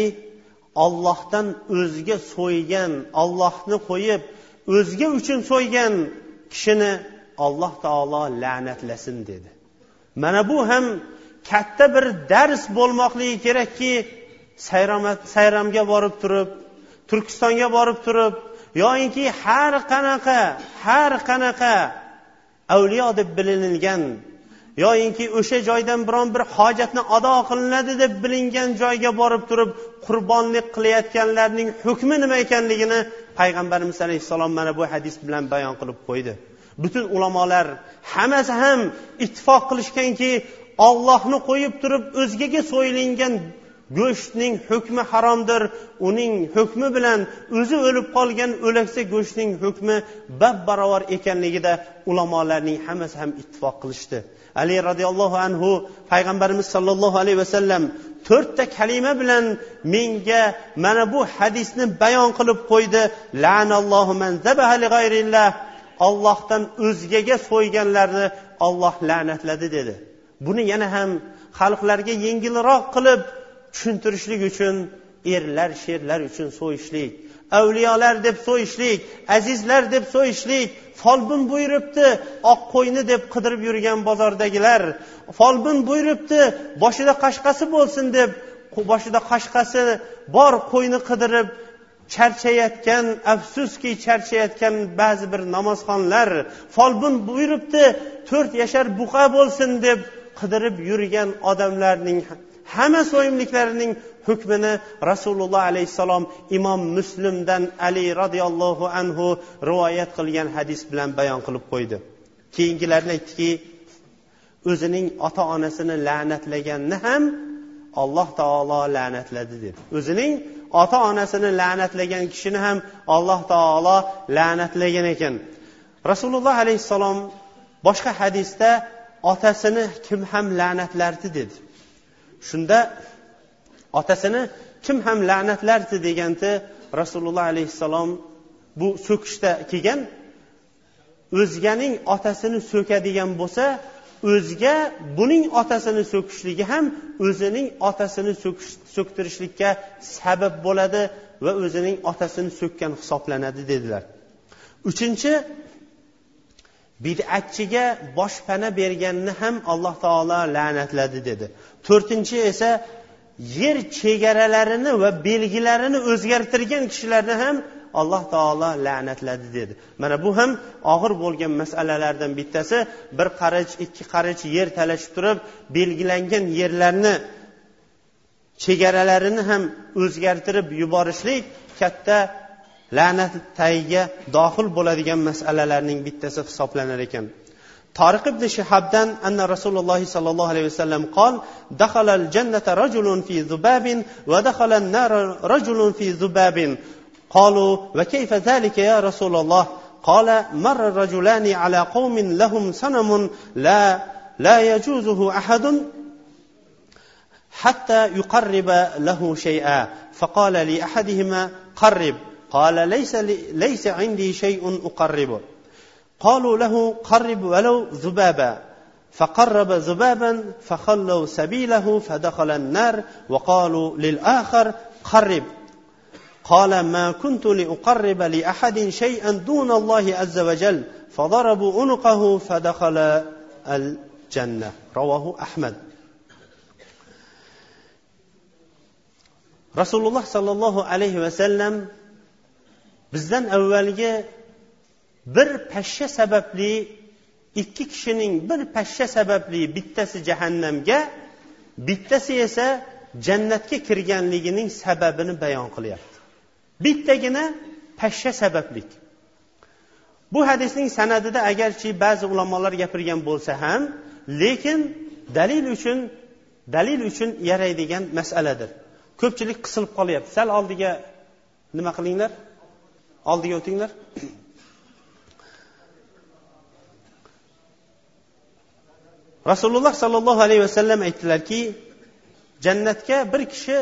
ollohdan o'zga so'ygan ollohni qo'yib o'zga uchun so'ygan kishini alloh taolo la'natlasin dedi. Mana bu ham katta bir dars bo'lmoqligi kerakki sayramga borib turib turkistonga borib turib yoyinki har qanaqa har qanaqa avliyo deb bilinilgan yoyinki o'sha joydan biron bir hojatni ado qilinadi deb bilingan joyga borib turib qurbonlik qilayotganlarning hukmi nima ekanligini payg'ambarimiz alayhissalom mana bu hadis bilan bayon qilib qo'ydi. Butun ulamolar hammasi ham ittifoq qilishganki ollohni qo'yib turib o'zgaga so'yilingan go'shtning hukmi haromdir. Uning hukmi bilan o'zi o'lib qolgan o'laksa go'shtning hukmi bab barobar ekanligida ulamolarning hammasi ham ittifoq qilishdi. Ali roziyallohu anhu payg'ambarimiz sollallohu alayhi vasallam to'rtta kalima bilan menga mana bu hadisni bayon qilib qo'ydi. Ollohdan o'zgaga so'yganlarni olloh la'natladi dedi. Buni yana ham xalqlarga yengilroq qilib tushuntirishlik uchun erlar sherlar uchun so'yishlik. Avliyolar deb so'yishlik azizlar deb so'yishlik folbin buyuribdi oq qo'yni deb qidirib yurgan bozordagilar. Folbin buyuribdi boshida qashqasi bo'lsin deb boshida qashqasi bor qo'yni qidirib charchayotgan afsuski charchayotgan ba'zi bir namozxonlar folbin buyuribdi to'rt yashar buqa bo'lsin deb qidirib yurgan odamlarning hamma so'yimliklarining hukmini rasululloh alayhissalom imom muslimdan ali roziyallohu anhu rivoyat qilgan hadis bilan bayon qilib qo'ydi. Keyingilarini aytdiki o'zining ota onasini la'natlaganni ham alloh taolo la'natladi deb o'zining ota onasini la'natlagan kishini ham alloh taolo la'natlagan ekan. Rasululloh alayhissalom boshqa hadisda otasini kim ham la'natlardi dedi. Shunda otasini kim ham la'natlardi? deganda rasululloh alayhissalom bu so'kishda kelgan. O'zganing otasini so'kadigan bo'lsa o'zga buning otasini so'kishligi ham o'zining otasini so'ktirishlikka sabab bo'ladi va o'zining otasini so'kkan hisoblanadi dedilar. Uchinchi bid'atchiga boshpana berganni ham alloh taolo la'natladi dedi. To'rtinchi esa yer chegaralarini va belgilarini o'zgartirgan kishilarni ham alloh taolo la'natladi dedi. Mana bu ham og'ir bo'lgan masalalardan bittasi. Bir qarich ikki qarich yer talashib turib belgilangan yerlarni chegaralarini ham o'zgartirib yuborishlik katta la'nat tagiga dohil bo'ladigan masalalarning bittasi hisoblanar ekan. طارق بن شهابدان أن رسول الله صلى الله عليه وسلم قال دخل الجنة رجل في ذباب ودخل النار رجل في ذباب قالوا وكيف ذلك يا رسول الله قال مر الرجلان على قوم لهم صنم لا لا يجوزه احد حتى يقرب له شيئا فقال لاحدهما قرب قال ليس ليس عندي شيء أقربه. قالوا له قرب ولو ذبابا. فقرب ذبابا فخلوا سبيله فدخل النار وقالوا للآخر قرب. قال ما كنت لأقرب لأحد شيئا دون الله عز وجل. فضربوا عنقه فدخل الجنة. رواه أحمد. rasululloh sollallohu alayhi vasallam bizdan avvalgi bir pashsha sababli ikki kishining bir pashsha sababli bittasi jahannamga bittasi esa jannatga kirganligining sababini bayon qilyapti. Bittagina pashsha sabablik. Bu hadisning sanadida agarchi ba'zi ulamolar gapirgan bo'lsa ham lekin dalil uchun dalil uchun yaraydigan masaladir. Ko'pchilik qisilib qolyapti. Sal oldiga nima qilinglar? Oldiga o'tinglar rasululloh sollallohu alayhi vasallam aytdilarki jannatga bir kishi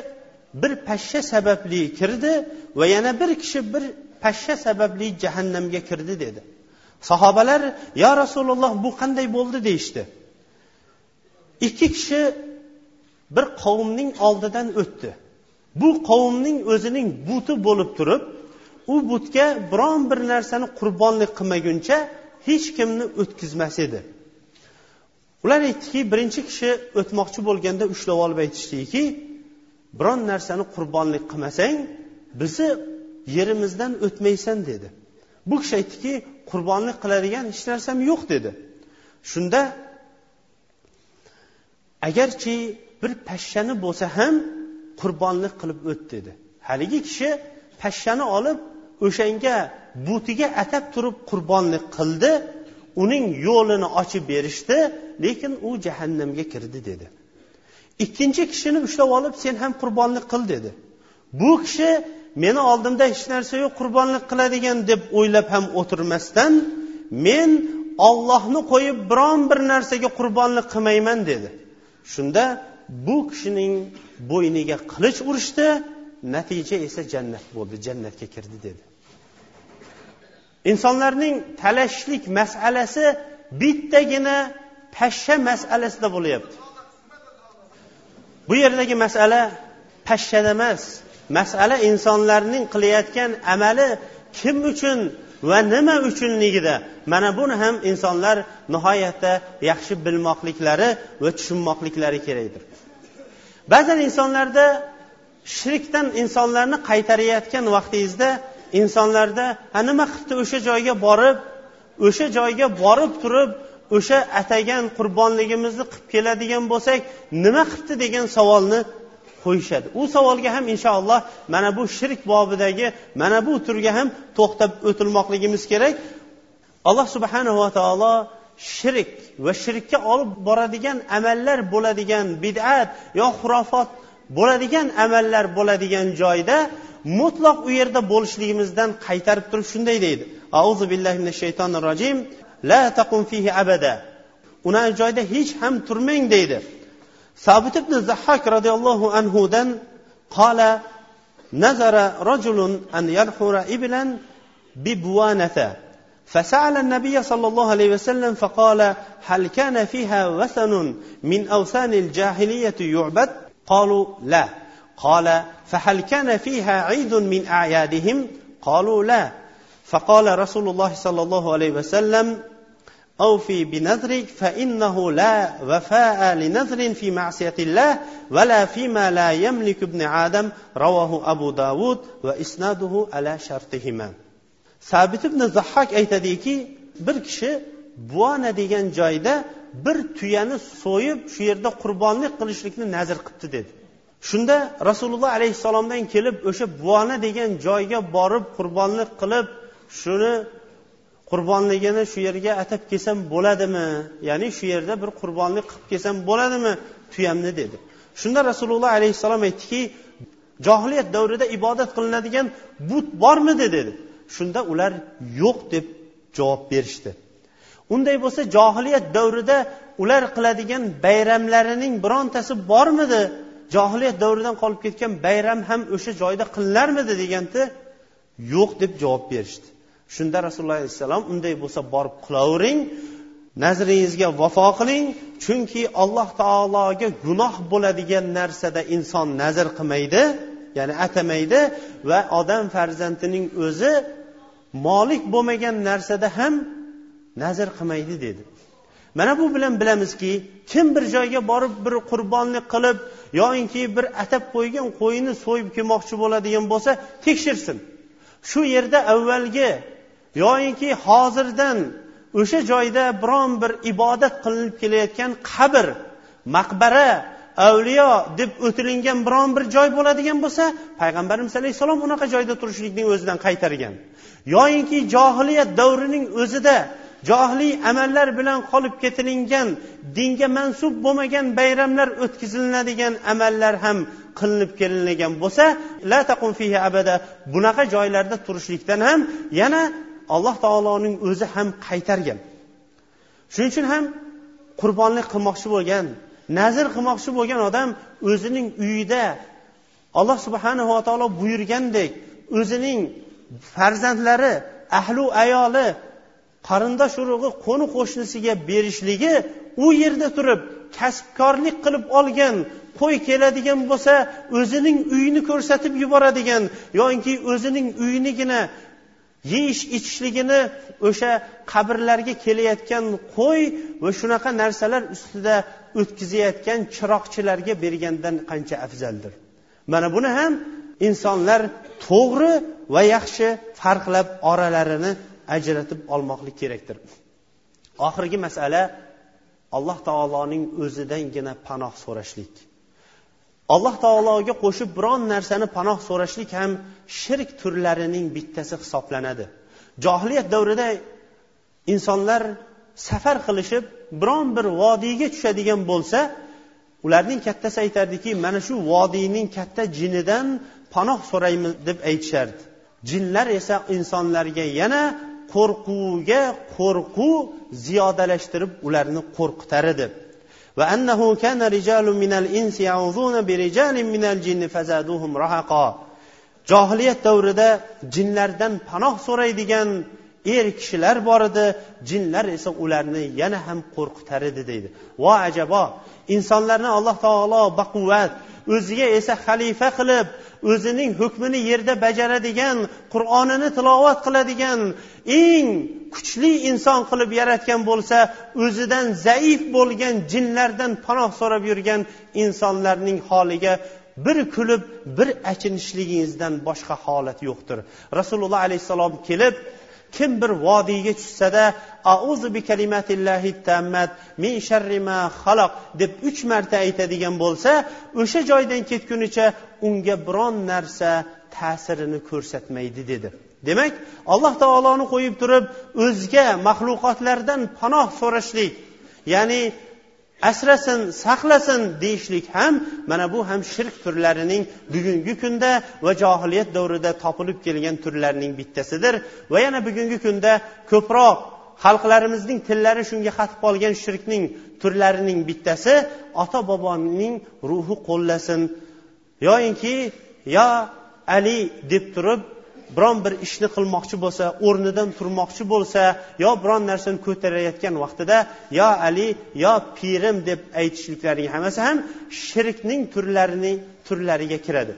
bir pashsha sababli kirdi va yana bir kishi bir pashsha sababli jahannamga kirdi dedi. Sahobalar yo rasululloh bu qanday bo'ldi? deyishdi. Ikki kishi bir qavmning oldidan o'tdi. Bu qavmning o'zining buti bo'lib turib u butga biron bir narsani qurbonlik qilmaguncha hech kimni o'tkazmas edi. Ular aytdiki birinchi kishi o'tmoqchi bo'lganda ushlab olib aytishdiki biron narsani qurbonlik qilmasang bizni yerimizdan o'tmaysan dedi. Bu kishi aytdiki qurbonlik qiladigan hech narsam yo'q dedi. Shunda agarchi bir pashshani bo'lsa ham qurbonlik qilib o't dedi. Haligi kishi pashshani olib o'shanga butiga atab turib qurbonlik qildi uning yo'lini ochib berishdi lekin u jahannamga kirdi dedi. Ikkinchi kishini ushlab olib sen ham qurbonlik qil dedi. Bu kishi meni oldimda hech narsa yo'q qurbonlik qiladigan deb o'ylab ham o'tirmasdan men ollohni qo'yib biron bir narsaga qurbonlik qilmayman dedi. Shunda bu kishining bo'yniga qilich urishdi natija esa jannat bo'ldi jannatga kirdi dedi. Insonlarning talashishlik masalasi bittagina pashsha masalasida bo'lyapti. Bu yerdagi masala pashshada emas. Masala insonlarning qilayotgan amali kim uchun va nima uchunligida. Mana buni ham insonlar nihoyatda yaxshi bilmoqliklari va tushunmoqliklari kerakdir. Ba'zan insonlarda shirkdan insonlarni qaytarayotgan vaqtingizda insonlarda ha nima qilibdi o'sha joyga borib o'sha joyga borib turib o'sha atagan qurbonligimizni qilib keladigan bo'lsak nima qilibdi degan savolni qo'yishadi. U savolga ham inshaalloh mana bu shirk bobidagi mana bu turga ham to'xtab o'tilmoqligimiz kerak. Alloh subhanava taolo shirk va shirkka olib boradigan amallar bo'ladigan bid'at yo xurofot bo'ladigan amallar bo'ladigan joyda mutlaq u yerda bo'lishligimizdan qaytarib turib shunday deydi auzu billahi minash shaytonir rojim la taqum fihi abada una joyda hech ham turmang deydi sabit ibn zahhak roziyallohu anhudan qola نذر رجل أن ينحر إبلا ببوانة فسأل النبي صلى الله عليه وسلم فقال هل كان فيها وثن من أوثان الجاهلية يعبد قالوا لا قال فهل كان فيها عيد من اعيادهم قالوا لا فقال رسول الله صلى الله عليه وسلم اوفي بنذرك فانه لا وفاء لنذر في معصيه الله ولا فيما لا يملك ابن آدم رواه ابو داود واسناده على شرطهما sabit ibn zahhak aytadiki bir kishi buana degan joyda bir tuyani so'yib shu yerda qurbonlik qilishlikni nazr qilibdi dedi. Shunda rasululloh alayhissalomdan kelib o'sha buvona degan joyga borib qurbonlik qilib shuni qurbonligini shu yerga atab kelsam bo'ladimi? Ya'ni shu yerda bir qurbonlik qilib kelsam bo'ladimi tuyamni dedi. Shunda rasululloh alayhissalom aytdiki johiliyat davrida ibodat qilinadigan but bormidi? dedi. Shunda ular yo'q deb javob berishdi. Unday bo'lsa johiliyat davrida ular qiladigan bayramlarining birontasi bormidi? Johiliyat davridan qolib ketgan bayram ham o'sha joyda qilinar,midi deganda yo'q deb javob berishdi. Shunda rasululloh alayhissalom unday bo'lsa borib qilavering nazringizga vafo qiling chunki alloh taologa gunoh bo'ladigan narsada inson nazr qilmaydi ya'ni atamaydi va odam farzandining o'zi molik bo'lmagan narsada ham nazr qilmaydi dedi. Mana bu bilan bilamizki kim bir joyga borib bir qurbonlik qilib yoinki bir atab qo'ygan qo'yini so'yib kelmoqchi bo'ladigan bo'lsa tekshirsin. Shu yerda avvalgi yoyinki hozirdan o'sha joyda biron bir ibodat qilinib kelayotgan qabr maqbara avliyo deb o'tilingan biron bir joy bo'ladigan bo'lsa payg'ambarimiz alayhissalom unaqa joyda turishlikning o'zidan qaytargan. Yoyinki johiliyat davrining o'zida johiliy amallar bilan qolib ketilingan dinga mansub bo'lmagan bayramlar o'tkazilinadigan amallar ham qilinib kelingan bo'lsa la taqum fihi abada bunaqa joylarda turishlikdan ham yana alloh taoloning o'zi ham qaytargan. Shuning uchun ham qurbonlik qilmoqchi bo'lgan nazr qilmoqchi bo'lgan odam o'zining uyida alloh subhanava taolo buyurgandek o'zining farzandlari ahlu ayoli qarindosh urug'i qo'ni qo'shnisiga berishligi u yerda turib kasbkorlik qilib olgan qo'y keladigan bo'lsa o'zining uyini ko'rsatib yuboradigan yoki o'zining uyinigina yeyish ichishligini o'sha qabrlarga kelayotgan qo'y va shunaqa narsalar ustida o'tkazayotgan chiroqchilarga bergandan qancha afzaldir. Mana buni ham insonlar to'g'ri va yaxshi farqlab oralarini ajratib olmoqlik kerakdir. Oxirgi masala alloh taoloning o'zidangina panoh so'rashlik. Alloh taologa qo'shib biron narsani panoh so'rashlik ham shirk turlarining bittasi hisoblanadi. Johiliyat davrida insonlar safar qilishib biron bir vodiyga tushadigan bo'lsa ularning kattasi aytardiki mana shu vodiyning katta jinidan panoh so'raymiz deb aytishardi. Jinlar esa insonlarga yana qo'rquvga qo'rquv ziyodalashtirib ularni qo'rqitar edi وأنه كان رجال من الإنس يعوذون برجال من الجن فزادوهم رهقا johiliyat davrida jinlardan panoh so'raydigan er kishilar bor edi jinlar esa ularni yana ham qo'rqitar edi deydi vo ajabo insonlarni alloh taolo baquvvat o'ziga esa xalifa qilib o'zining hukmini yerda bajaradigan qur'onini tilovat qiladigan eng kuchli inson qilib yaratgan bo'lsa o'zidan zaif bo'lgan jinlardan panoh so'rab yurgan insonlarning holiga bir kulib bir achinishligingizdan boshqa holat yo'qdir. Rasululloh alayhissalom kelib kim bir vodiyga tushsada auzu bi kalimatillahi tammat min sharri ma xaloq deb uch marta aytadigan bo'lsa o'sha joydan ketgunicha unga biron narsa ta'sirini ko'rsatmaydi dedi. Demak alloh taoloni qo'yib turib o'zga maxluqotlardan panoh so'rashlik ya'ni asrasin saqlasin deyishlik ham mana bu ham shirk turlarining bugungi kunda va johiliyat davrida topilib kelgan turlarining bittasidir. Va yana bugungi kunda ko'proq xalqlarimizning tillari shunga qatib qolgan shirkning turlarining bittasi ota boboning ruhi qo'llasin. Yoyinki yo ali deb turib biron bir ishni qilmoqchi bo'lsa o'rnidan turmoqchi bo'lsa yo biron narsani ko'tarayotgan vaqtida yo ali yo pirim deb aytishliklarining hammasi ham shirkning turlarini turlariga kiradi.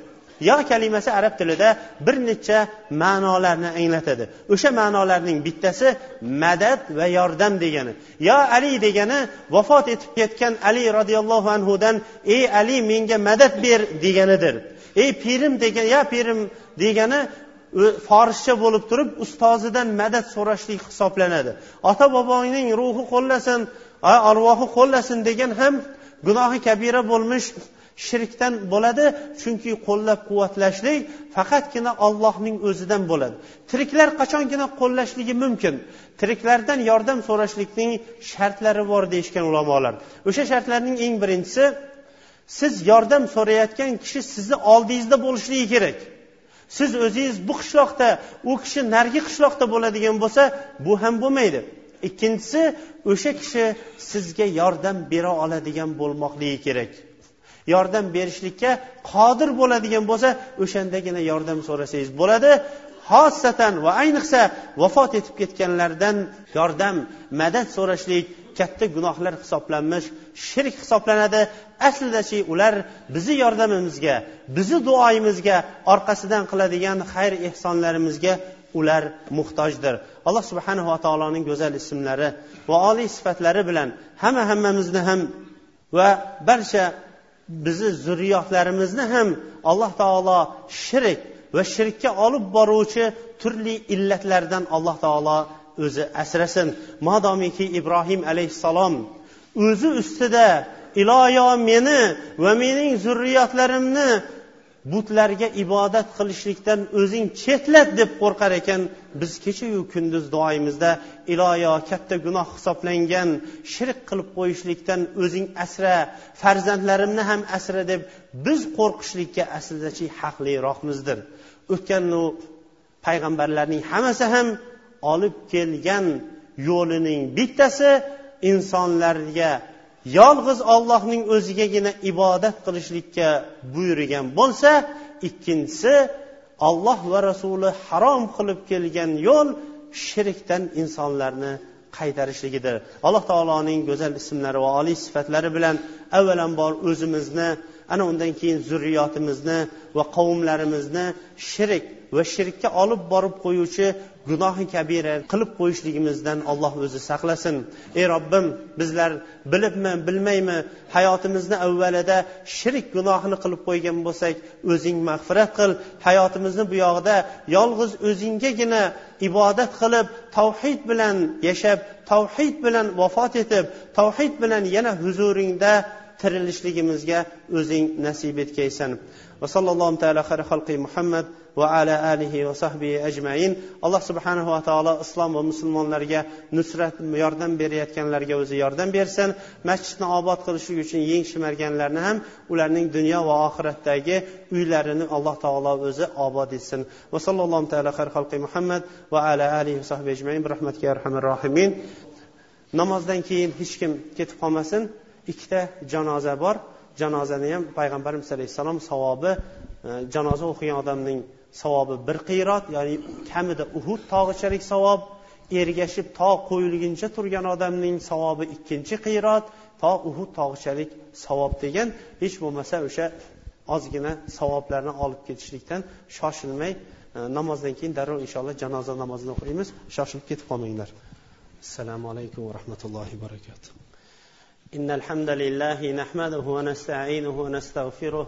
Yo kalimasi arab tilida bir necha ma'nolarni anglatadi. O'sha ma'nolarning bittasi madad va yordam degani. Yo ali degani vafot etib ketgan ali roziyallohu anhudan ey ali menga madad ber deganidir. Ey pirim degan ya pirim degani forischa bo'lib turib ustozidan madad so'rashlik hisoblanadi. Ota bobongning ruhi qo'llasin arvohi qo'llasin degan ham gunohi kabira bo'lmish shirkdan bo'ladi. Chunki qo'llab quvvatlashlik faqatgina ollohning o'zidan bo'ladi. Tiriklar qachongina qo'llashligi mumkin? Tiriklardan yordam so'rashlikning shartlari bor deyishgan ulamolar. O'sha shartlarning eng birinchisi siz yordam so'rayotgan kishi sizni oldingizda bo'lishligi kerak. Siz o'zingiz bu qishloqda u kishi narigi qishloqda bo'ladigan bo'lsa bu ham bo'lmaydi. Ikkinchisi o'sha kishi sizga yordam bera oladigan bo'lmoqligi kerak. Yordam berishlikka qodir bo'ladigan bo'lsa o'shandagina yordam so'rasangiz bo'ladi. Xosatan va ayniqsa vafot etib ketganlardan yordam madad so'rashlik katta gunohlar hisoblanmish shirk hisoblanadi. Aslidachi ular bizni yordamimizga bizni duoyimizga orqasidan qiladigan xayr ehsonlarimizga ular muhtojdir. Alloh subhanava taoloning go'zal ismlari va oliy sifatlari bilan hamma hammamizni ham va barcha bizni zurriyotlarimizni ham alloh taolo shirk va shirkka olib boruvchi turli illatlardan alloh taolo o'zi asrasin. Modomiki ibrohim alayhissalom o'zi ustida iloyo meni va mening zurriyotlarimni butlarga ibodat qilishlikdan o'zing chetlat deb qo'rqar ekan. Biz kechayu kunduz duoyimizda iloyo katta gunoh hisoblangan shirk qilib qo'yishlikdan o'zing asra farzandlarimni ham asra deb biz qo'rqishlikka aslidachi haqliroqmizdir. O'tgan payg'ambarlarning hammasi ham olib kelgan yo'lining bittasi insonlarga yolg'iz ollohning o'zigagina ibodat qilishlikka buyurgan bo'lsa ikkinchisi olloh va rasuli harom qilib kelgan yo'l shirkdan insonlarni qaytarishligidir. Alloh taoloning go'zal ismlari va oliy sifatlari bilan avvalambor o'zimizni ana undan keyin zurriyotimizni va qavmlarimizni shirk va shirkka olib borib qo'yuvchi gunohi kabira qilib qo'yishligimizdan alloh o'zi saqlasin. Ey robbim bizlar bilibmi bilmaymi hayotimizni avvalida shirk gunohini qilib qo'ygan bo'lsak o'zing mag'firat qil. Hayotimizni buyog'ida yolg'iz o'zinggagina ibodat qilib tavhid bilan yashab tavhid bilan vafot etib tavhid bilan yana huzuringda tirilishligimizga o'zing nasib etgaysan va sallallohu taala muhammad va ala alihi va sahbihi ajmain. Alloh subhanahu va taolo islom va musulmonlarga nusrat yordam berayotganlarga o'zi yordam bersin. Masjidni obod qilishlik uchun yeng shimarganlarni ham ularning dunyo va oxiratdagi uylarini alloh taolo o'zi obod etsin. Va sallallohu taala har xalqi muhammad va ala alihi va sahbihi ajmain. Rahmatga arhamar rohimin. Namozdan keyin hech kim ketib qolmasin. Ikkita janoza bor. Janozani ham payg'ambarimiz alayhissalom savobi e, janoza o'qigan odamning savobi bir qiyrat ya'ni kamida uhud tog'ichalik savob ergashib tog' qo'yilguncha turgan odamning savobi ikkinchi qiyrat to uhud tog'ichalik savob degan hech bo'lmasa o'sha ozgina savoblarni olib ketishlikdan shoshilmay e, namozdan keyin darrov inshaalloh janoza namozini o'qiymiz shoshilib ketib qolmanglar assalomu alaykum va rahmatullohi barakatuh إن الحمد لله نحمده ونستعينه ونستغفره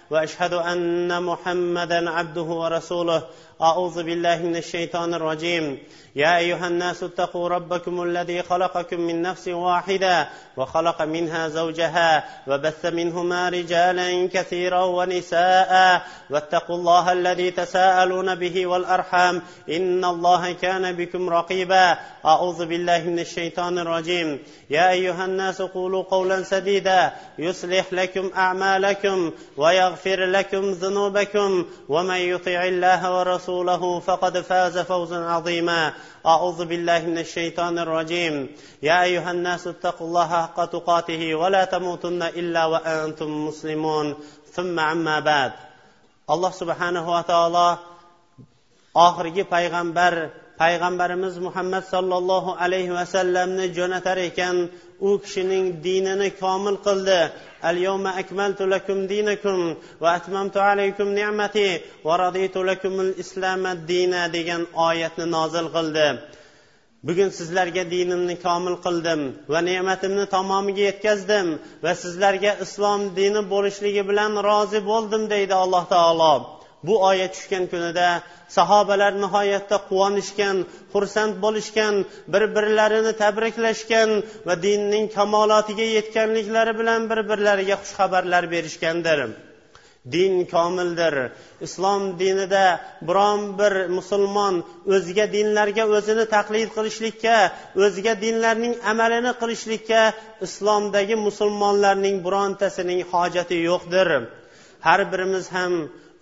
وأشهد أن محمدا عبده ورسوله. أعوذ بالله من الشيطان الرجيم. يا أيها الناس اتقوا ربكم الذي خلقكم من نفس واحدة وخلق منها زوجها وبث منهما رجالا كثيرا ونساء. واتقوا الله الذي تساءلون به والأرحام. إن الله كان بكم رقيبا. أعوذ بالله من الشيطان الرجيم. يا أيها الناس قولوا قولا سديدا. يصلح لكم أعمالكم ويغفر لكم ذنوبكم ومن يطع الله ورسوله فقد فاز فوزا عظيما. أعوذ بالله من الشيطان الرجيم. يا أيها الناس اتقوا الله حق تقاته ولا تموتن إلا وأنتم مسلمون. ثم عما بعد. alloh subhanahu va taolo oxirgi payg'ambar payg'ambarimiz muhammad sollallohu alayhi vasallamni jo'natar ekan u kishining dinini komil qildi. Al akmaltu lakum dinakum va atmamtu alaykum ni'mati va raditu degan oyatni nozil qildi. Bugun sizlarga dinimni komil qildim va ne'matimni tamomiga yetkazdim va sizlarga islom dini bo'lishligi bilan rozi bo'ldim deydi alloh taolo. Bu oyat tushgan kunida sahobalar nihoyatda quvonishgan xursand bo'lishgan bir birlarini tabriklashgan va dinning kamolotiga yetganliklari bilan bir birlariga xushxabarlar berishgandir. Din komildir. Islom dinida biron bir musulmon o'zga dinlarga o'zini taqlid qilishlikka o'zga dinlarning amalini qilishlikka islomdagi musulmonlarning birontasining hojati yo'qdir. Har birimiz ham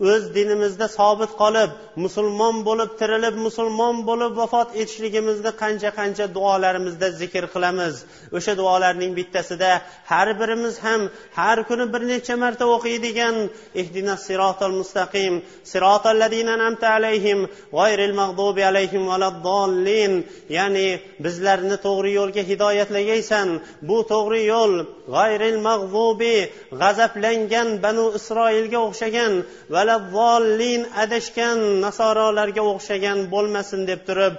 o'z dinimizda sobit qolib musulmon bo'lib tirilib musulmon bo'lib vafot etishligimizni qancha qancha duolarimizda zikr qilamiz. O'sha duolarning bittasida har birimiz ham har kuni bir necha marta o'qiydigan ihdina sirotal mustaqim sirotalladina namta alayhim g'oyril mag'dubi alayhim valaddallin. Ya'ni bizlarni to'g'ri yo'lga hidoyatlagaysan. Bu to'g'ri yo'l g'ayril mag'zubi g'azablangan banu isroilga o'xshagan valazzolin adashgan nasorolarga o'xshagan bo'lmasin deb turib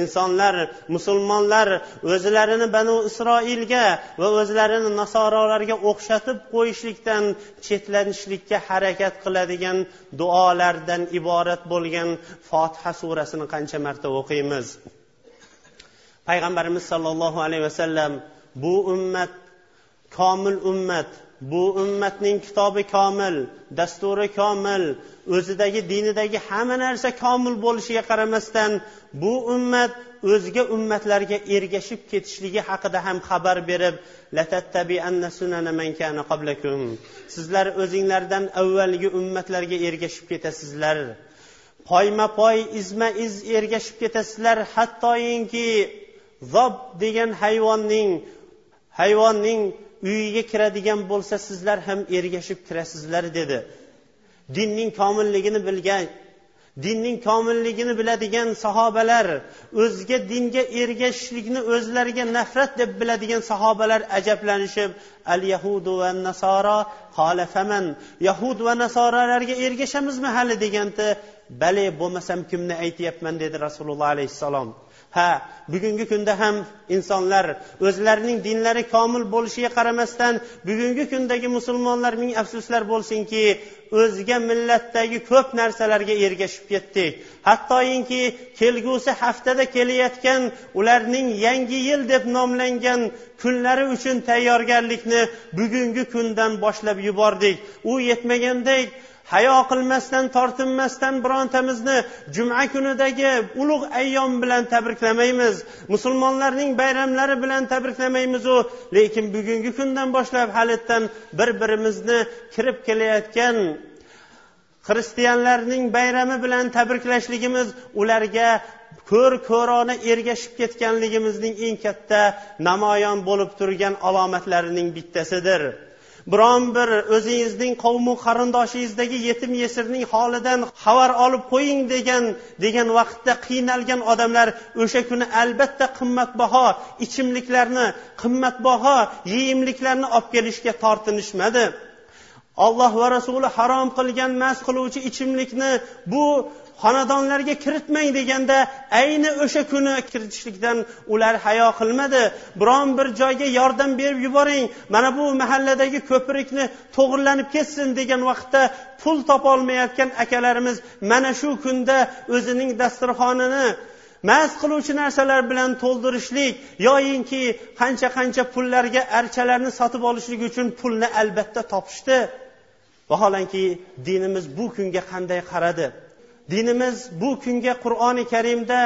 insonlar musulmonlar o'zlarini banu isroilga va o'zlarini nasorolarga o'xshatib qo'yishlikdan chetlanishlikka harakat qiladigan duolardan iborat bo'lgan fotiha surasini qancha marta o'qiymiz? Payg'ambarimiz sollallohu alayhi vasallam bu ummat komil ummat. Bu ummatning kitobi komil dasturi komil. O'zidagi dinidagi hamma narsa komil bo'lishiga qaramasdan bu ummat o'zga ummatlarga ergashib ketishligi haqida ham xabar berib sizlar o'zinglardan avvalgi ummatlarga ergashib ketasizlar. Poyma poy izma iz ergashib ketasizlar. Hattoyinki zob degan hayvonning hayvonning uyiga kiradigan bo'lsa sizlar ham ergashib kirasizlar dedi. Dinning komilligini bilgan dinning komilligini biladigan sahobalar o'zga dinga ergashishlikni o'zlariga nafrat deb biladigan sahobalar ajablanishib al yahudu va nasoro xolafaman yahud va nasoralarga ergashamizmi hali? deganda bale bo'lmasam kimni aytyapman? dedi rasululloh alayhissalom. Ha bugungi kunda ham insonlar o'zlarining dinlari komil bo'lishiga qaramasdan bugungi kundagi musulmonlar ming afsuslar bo'lsinki o'zga millatdagi ko'p narsalarga ergashib ketdik. Hattoyinki kelgusi haftada kelayotgan ularning yangi yil deb nomlangan kunlari uchun tayyorgarlikni bugungi kundan boshlab yubordik. U yetmagandek hayo qilmasdan tortinmasdan birontamizni juma kunidagi ulug' ayyom bilan tabriklamaymiz. Musulmonlarning bayramlari bilan tabriklamaymizu lekin bugungi kundan boshlab halitdan bir birimizni kirib kelayotgan xristianlarning bayrami bilan tabriklashligimiz ularga ko'r ko'rona ergashib ketganligimizning eng katta namoyon bo'lib turgan alomatlarining bittasidir. Biron bir o'zingizning qavmu qarindoshingizdagi yetim yesirning holidan xabar olib qo'ying degan degan vaqtda qiynalgan odamlar o'sha kuni albatta qimmatbaho ichimliklarni qimmatbaho yeyimliklarni olib kelishga tortinishmadi. Olloh va rasuli harom qilgan mast qiluvchi ichimlikni bu xonadonlarga kiritmang deganda ayni o'sha kuni kiritishlikdan ular hayo qilmadi. Biron bir joyga yordam berib yuboring mana bu mahalladagi ko'prikni to'g'irlanib ketsin degan vaqtda pul topolmayotgan akalarimiz mana shu kunda o'zining dasturxonini mast qiluvchi narsalar bilan to'ldirishlik yoyinki qancha qancha pullarga archalarni sotib olishlik uchun pulni albatta topishdi. Vaholanki dinimiz bu kunga qanday qaradi? Dinimiz bu kunga qur'oni karimda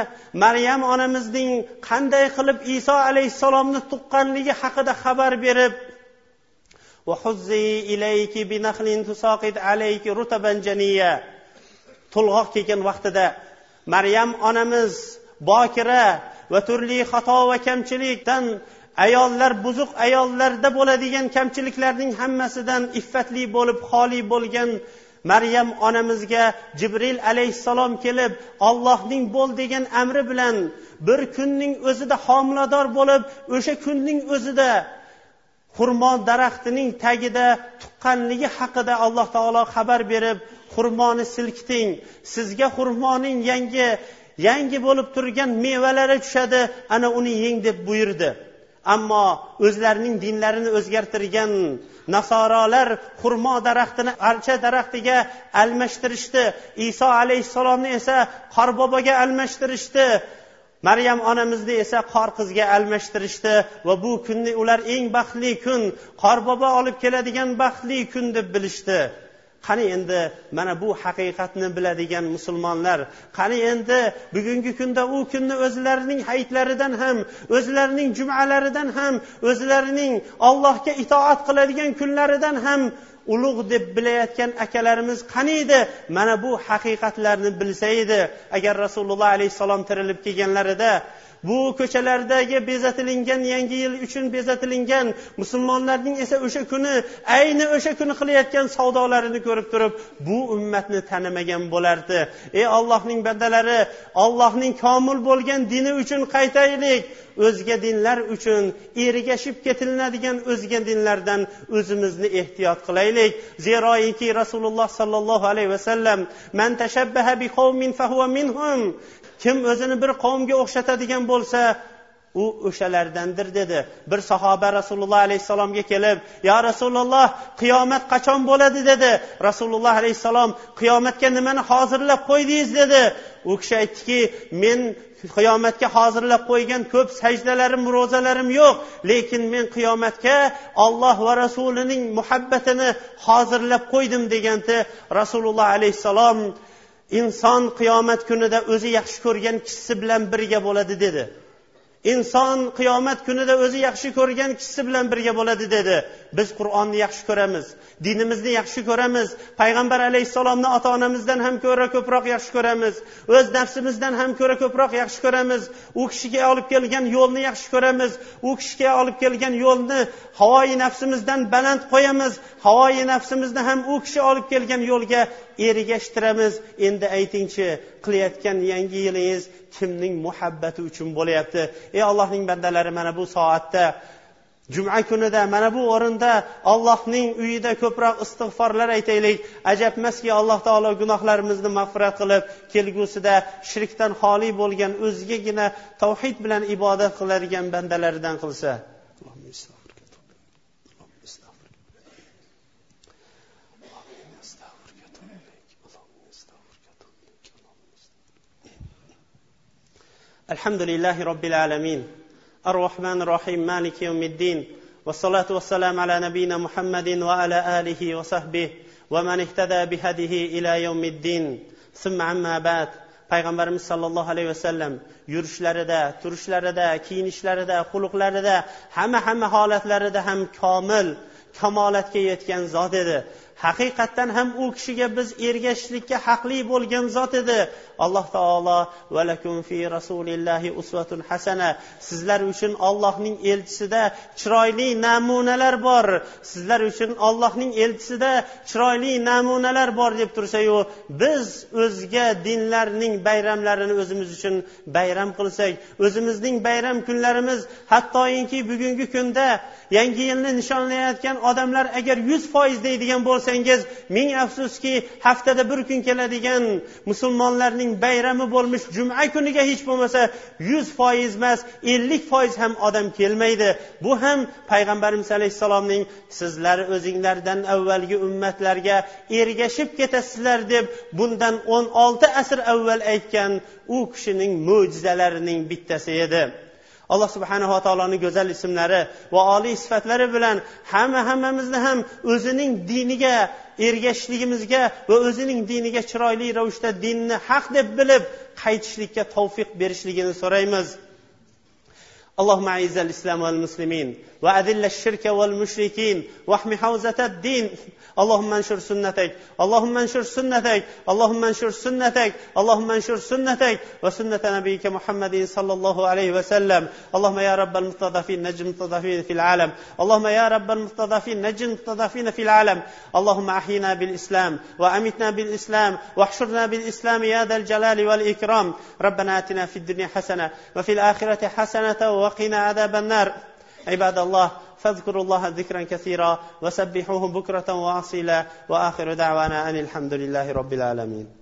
maryam onamizning qanday qilib iso alayhissalomni tuqqanligi haqida xabar berib to'lg'oq kelgan vaqtida maryam onamiz bokira va turli xato va kamchilikdan ayollar buzuq ayollarda bo'ladigan kamchiliklarning hammasidan iffatli bo'lib xoli bo'lgan maryam onamizga jibril alayhissalom kelib ollohning bo'l degan amri bilan bir kunning o'zida homilador bo'lib o'sha kunning o'zida xurmo daraxtining tagida tuqqanligi haqida alloh taolo xabar berib xurmoni silkiting. Sizga xurmoning yangi yangi bo'lib turgan mevalari tushadi ana uni yeng deb buyurdi. Ammo o'zlarining dinlarini o'zgartirgan nasorolar xurmo daraxtini archa daraxtiga almashtirishdi. Iso alayhissalomni esa qorboboga almashtirishdi. Maryam onamizni esa qor qizga almashtirishdi. Va bu kunni ular eng baxtli kun qorbobo olib keladigan baxtli kun deb bilishdi. Qani endi mana bu haqiqatni biladigan musulmonlar? Qani endi bugungi kunda u kunni o'zlarining hayitlaridan ham o'zlarining jumalaridan ham o'zlarining allohga itoat qiladigan kunlaridan ham ulug' deb bilayotgan akalarimiz qani edi? Mana bu haqiqatlarni bilsa edi agar rasululloh alayhissalom tirilib kelganlarida bu ko'chalardagi bezatilingan yangi yil uchun bezatilingan musulmonlarning esa o'sha kuni ayni o'sha kuni qilayotgan savdolarini ko'rib turib bu ummatni tanimagan bo'lardi. Ey ollohning bandalari ollohning komil bo'lgan dini uchun qaytaylik. O'zga dinlar uchun ergashib ketilinadigan o'zga dinlardan o'zimizni ehtiyot qilaylik. Zeroiki rasululloh sollallohu alayhi vasallam man tashabbaha bi minhum. Kim o'zini bir qavmga o'xshatadigan bo'lsa u o'shalardandir dedi. Bir sahoba rasululloh alayhissalomga kelib yo rasululloh qiyomat qachon bo'ladi? dedi. Rasululloh alayhissalom qiyomatga nimani hozirlab qo'ydingiz? dedi. U kishi aytdiki men qiyomatga hozirlab qo'ygan ko'p sajdalarim ro'zalarim yo'q lekin men qiyomatga olloh va rasulining muhabbatini hozirlab qo'ydim deganda rasululloh alayhissalom inson qiyomat kunida o'zi yaxshi ko'rgan kishisi bilan birga bo'ladi dedi. Inson qiyomat kunida o'zi yaxshi ko'rgan kishisi bilan birga bo'ladi dedi. Biz qur'onni yaxshi ko'ramiz dinimizni yaxshi ko'ramiz payg'ambar alayhissalomni ota onamizdan ham ko'ra ko'proq yaxshi ko'ramiz o'z nafsimizdan ham ko'ra ko'proq yaxshi ko'ramiz u kishiga olib kelgan yo'lni yaxshi ko'ramiz u kishiga olib kelgan yo'lni havoyi nafsimizdan baland qo'yamiz havoyi nafsimizni ham u kishi olib kelgan yo'lga ergashtiramiz endi aytingchi qilayotgan yangi yilingiz kimning muhabbati uchun bo'lyapti? Ey allohning bandalari mana bu soatda juma kunida mana bu o'rinda allohning uyida ko'proq istig'forlar aytaylik. Ajab emaski alloh taolo gunohlarimizni mag'firat qilib kelgusida shirkdan xoli bo'lgan o'zigagina tavhid bilan ibodat qiladigan bandalaridan qilsa. الحمد لله رب العالمين الرحمن الرحيم مالك يوم الدين والصلاة والسلام على نبينا محمد وعلى آله وصحبه ومن اهتدى بهديه إلى يوم الدين ثم عما بعد payg'ambarimiz sollallohu alayhi vasallam yurishlarida turishlarida kiyinishlarida xulqlarida hamma hamma holatlarida ham komil kamolatga yetgan zot edi. Haqiqatdan ham u kishiga biz ergashishlikka haqli bo'lgan zot edi. Alloh taolo valakum fi rasulillahi usvatun hasana. Sizlar uchun ollohning elchisida chiroyli namunalar bor. Sizlar uchun ollohning elchisida chiroyli namunalar bor deb tursayu biz o'zga dinlarning bayramlarini o'zimiz uchun bayram qilsak o'zimizning bayram kunlarimiz hattoki bugungi kunda yangi yilni nishonlayotgan odamlar agar yuz foiz deydigan bo'lsangiz ming afsuski haftada bir kun keladigan musulmonlarning bayrami bo'lmish juma kuniga hech bo'lmasa yuz foiz emas ellik foiz ham odam kelmaydi. Bu ham payg'ambarimiz alayhissalomning sizlar o'zinglardan avvalgi ummatlarga ergashib ketasizlar deb bundan o'n olti asr avval aytgan u kishining mo'jizalarining bittasi edi. alloh subhanava taoloni go'zal ismlari va oliy sifatlari bilan hamma hammamizni ham o'zining diniga ergashishligimizga va o'zining diniga chiroyli ravishda dinni haq deb bilib qaytishlikka tavfiq berishligini so'raymiz. Allohu aizal islom va muslimin. وأذل الشرك والمشركين واحم حوزة الدين. اللهم انشر سنتك اللهم انشر سنتك اللهم انشر سنتك اللهم انشر سنتك. وسنة نبيك محمد صلى الله عليه وسلم. اللهم يا رب المستضعفين نجم المستضعفين في العالم. اللهم يا رب المستضعفين نجم المستضعفين في العالم. اللهم أحينا بالإسلام وأمتنا بالإسلام واحشرنا بالإسلام يا ذا الجلال والإكرام. ربنا آتنا في الدنيا حسنة وفي الآخرة حسنة وقنا عذاب النار. عباد الله فاذكروا الله ذكرا كثيرا وسبحوه بكرة وأصيلا وآخر دعوانا أن الحمد لله رب العالمين.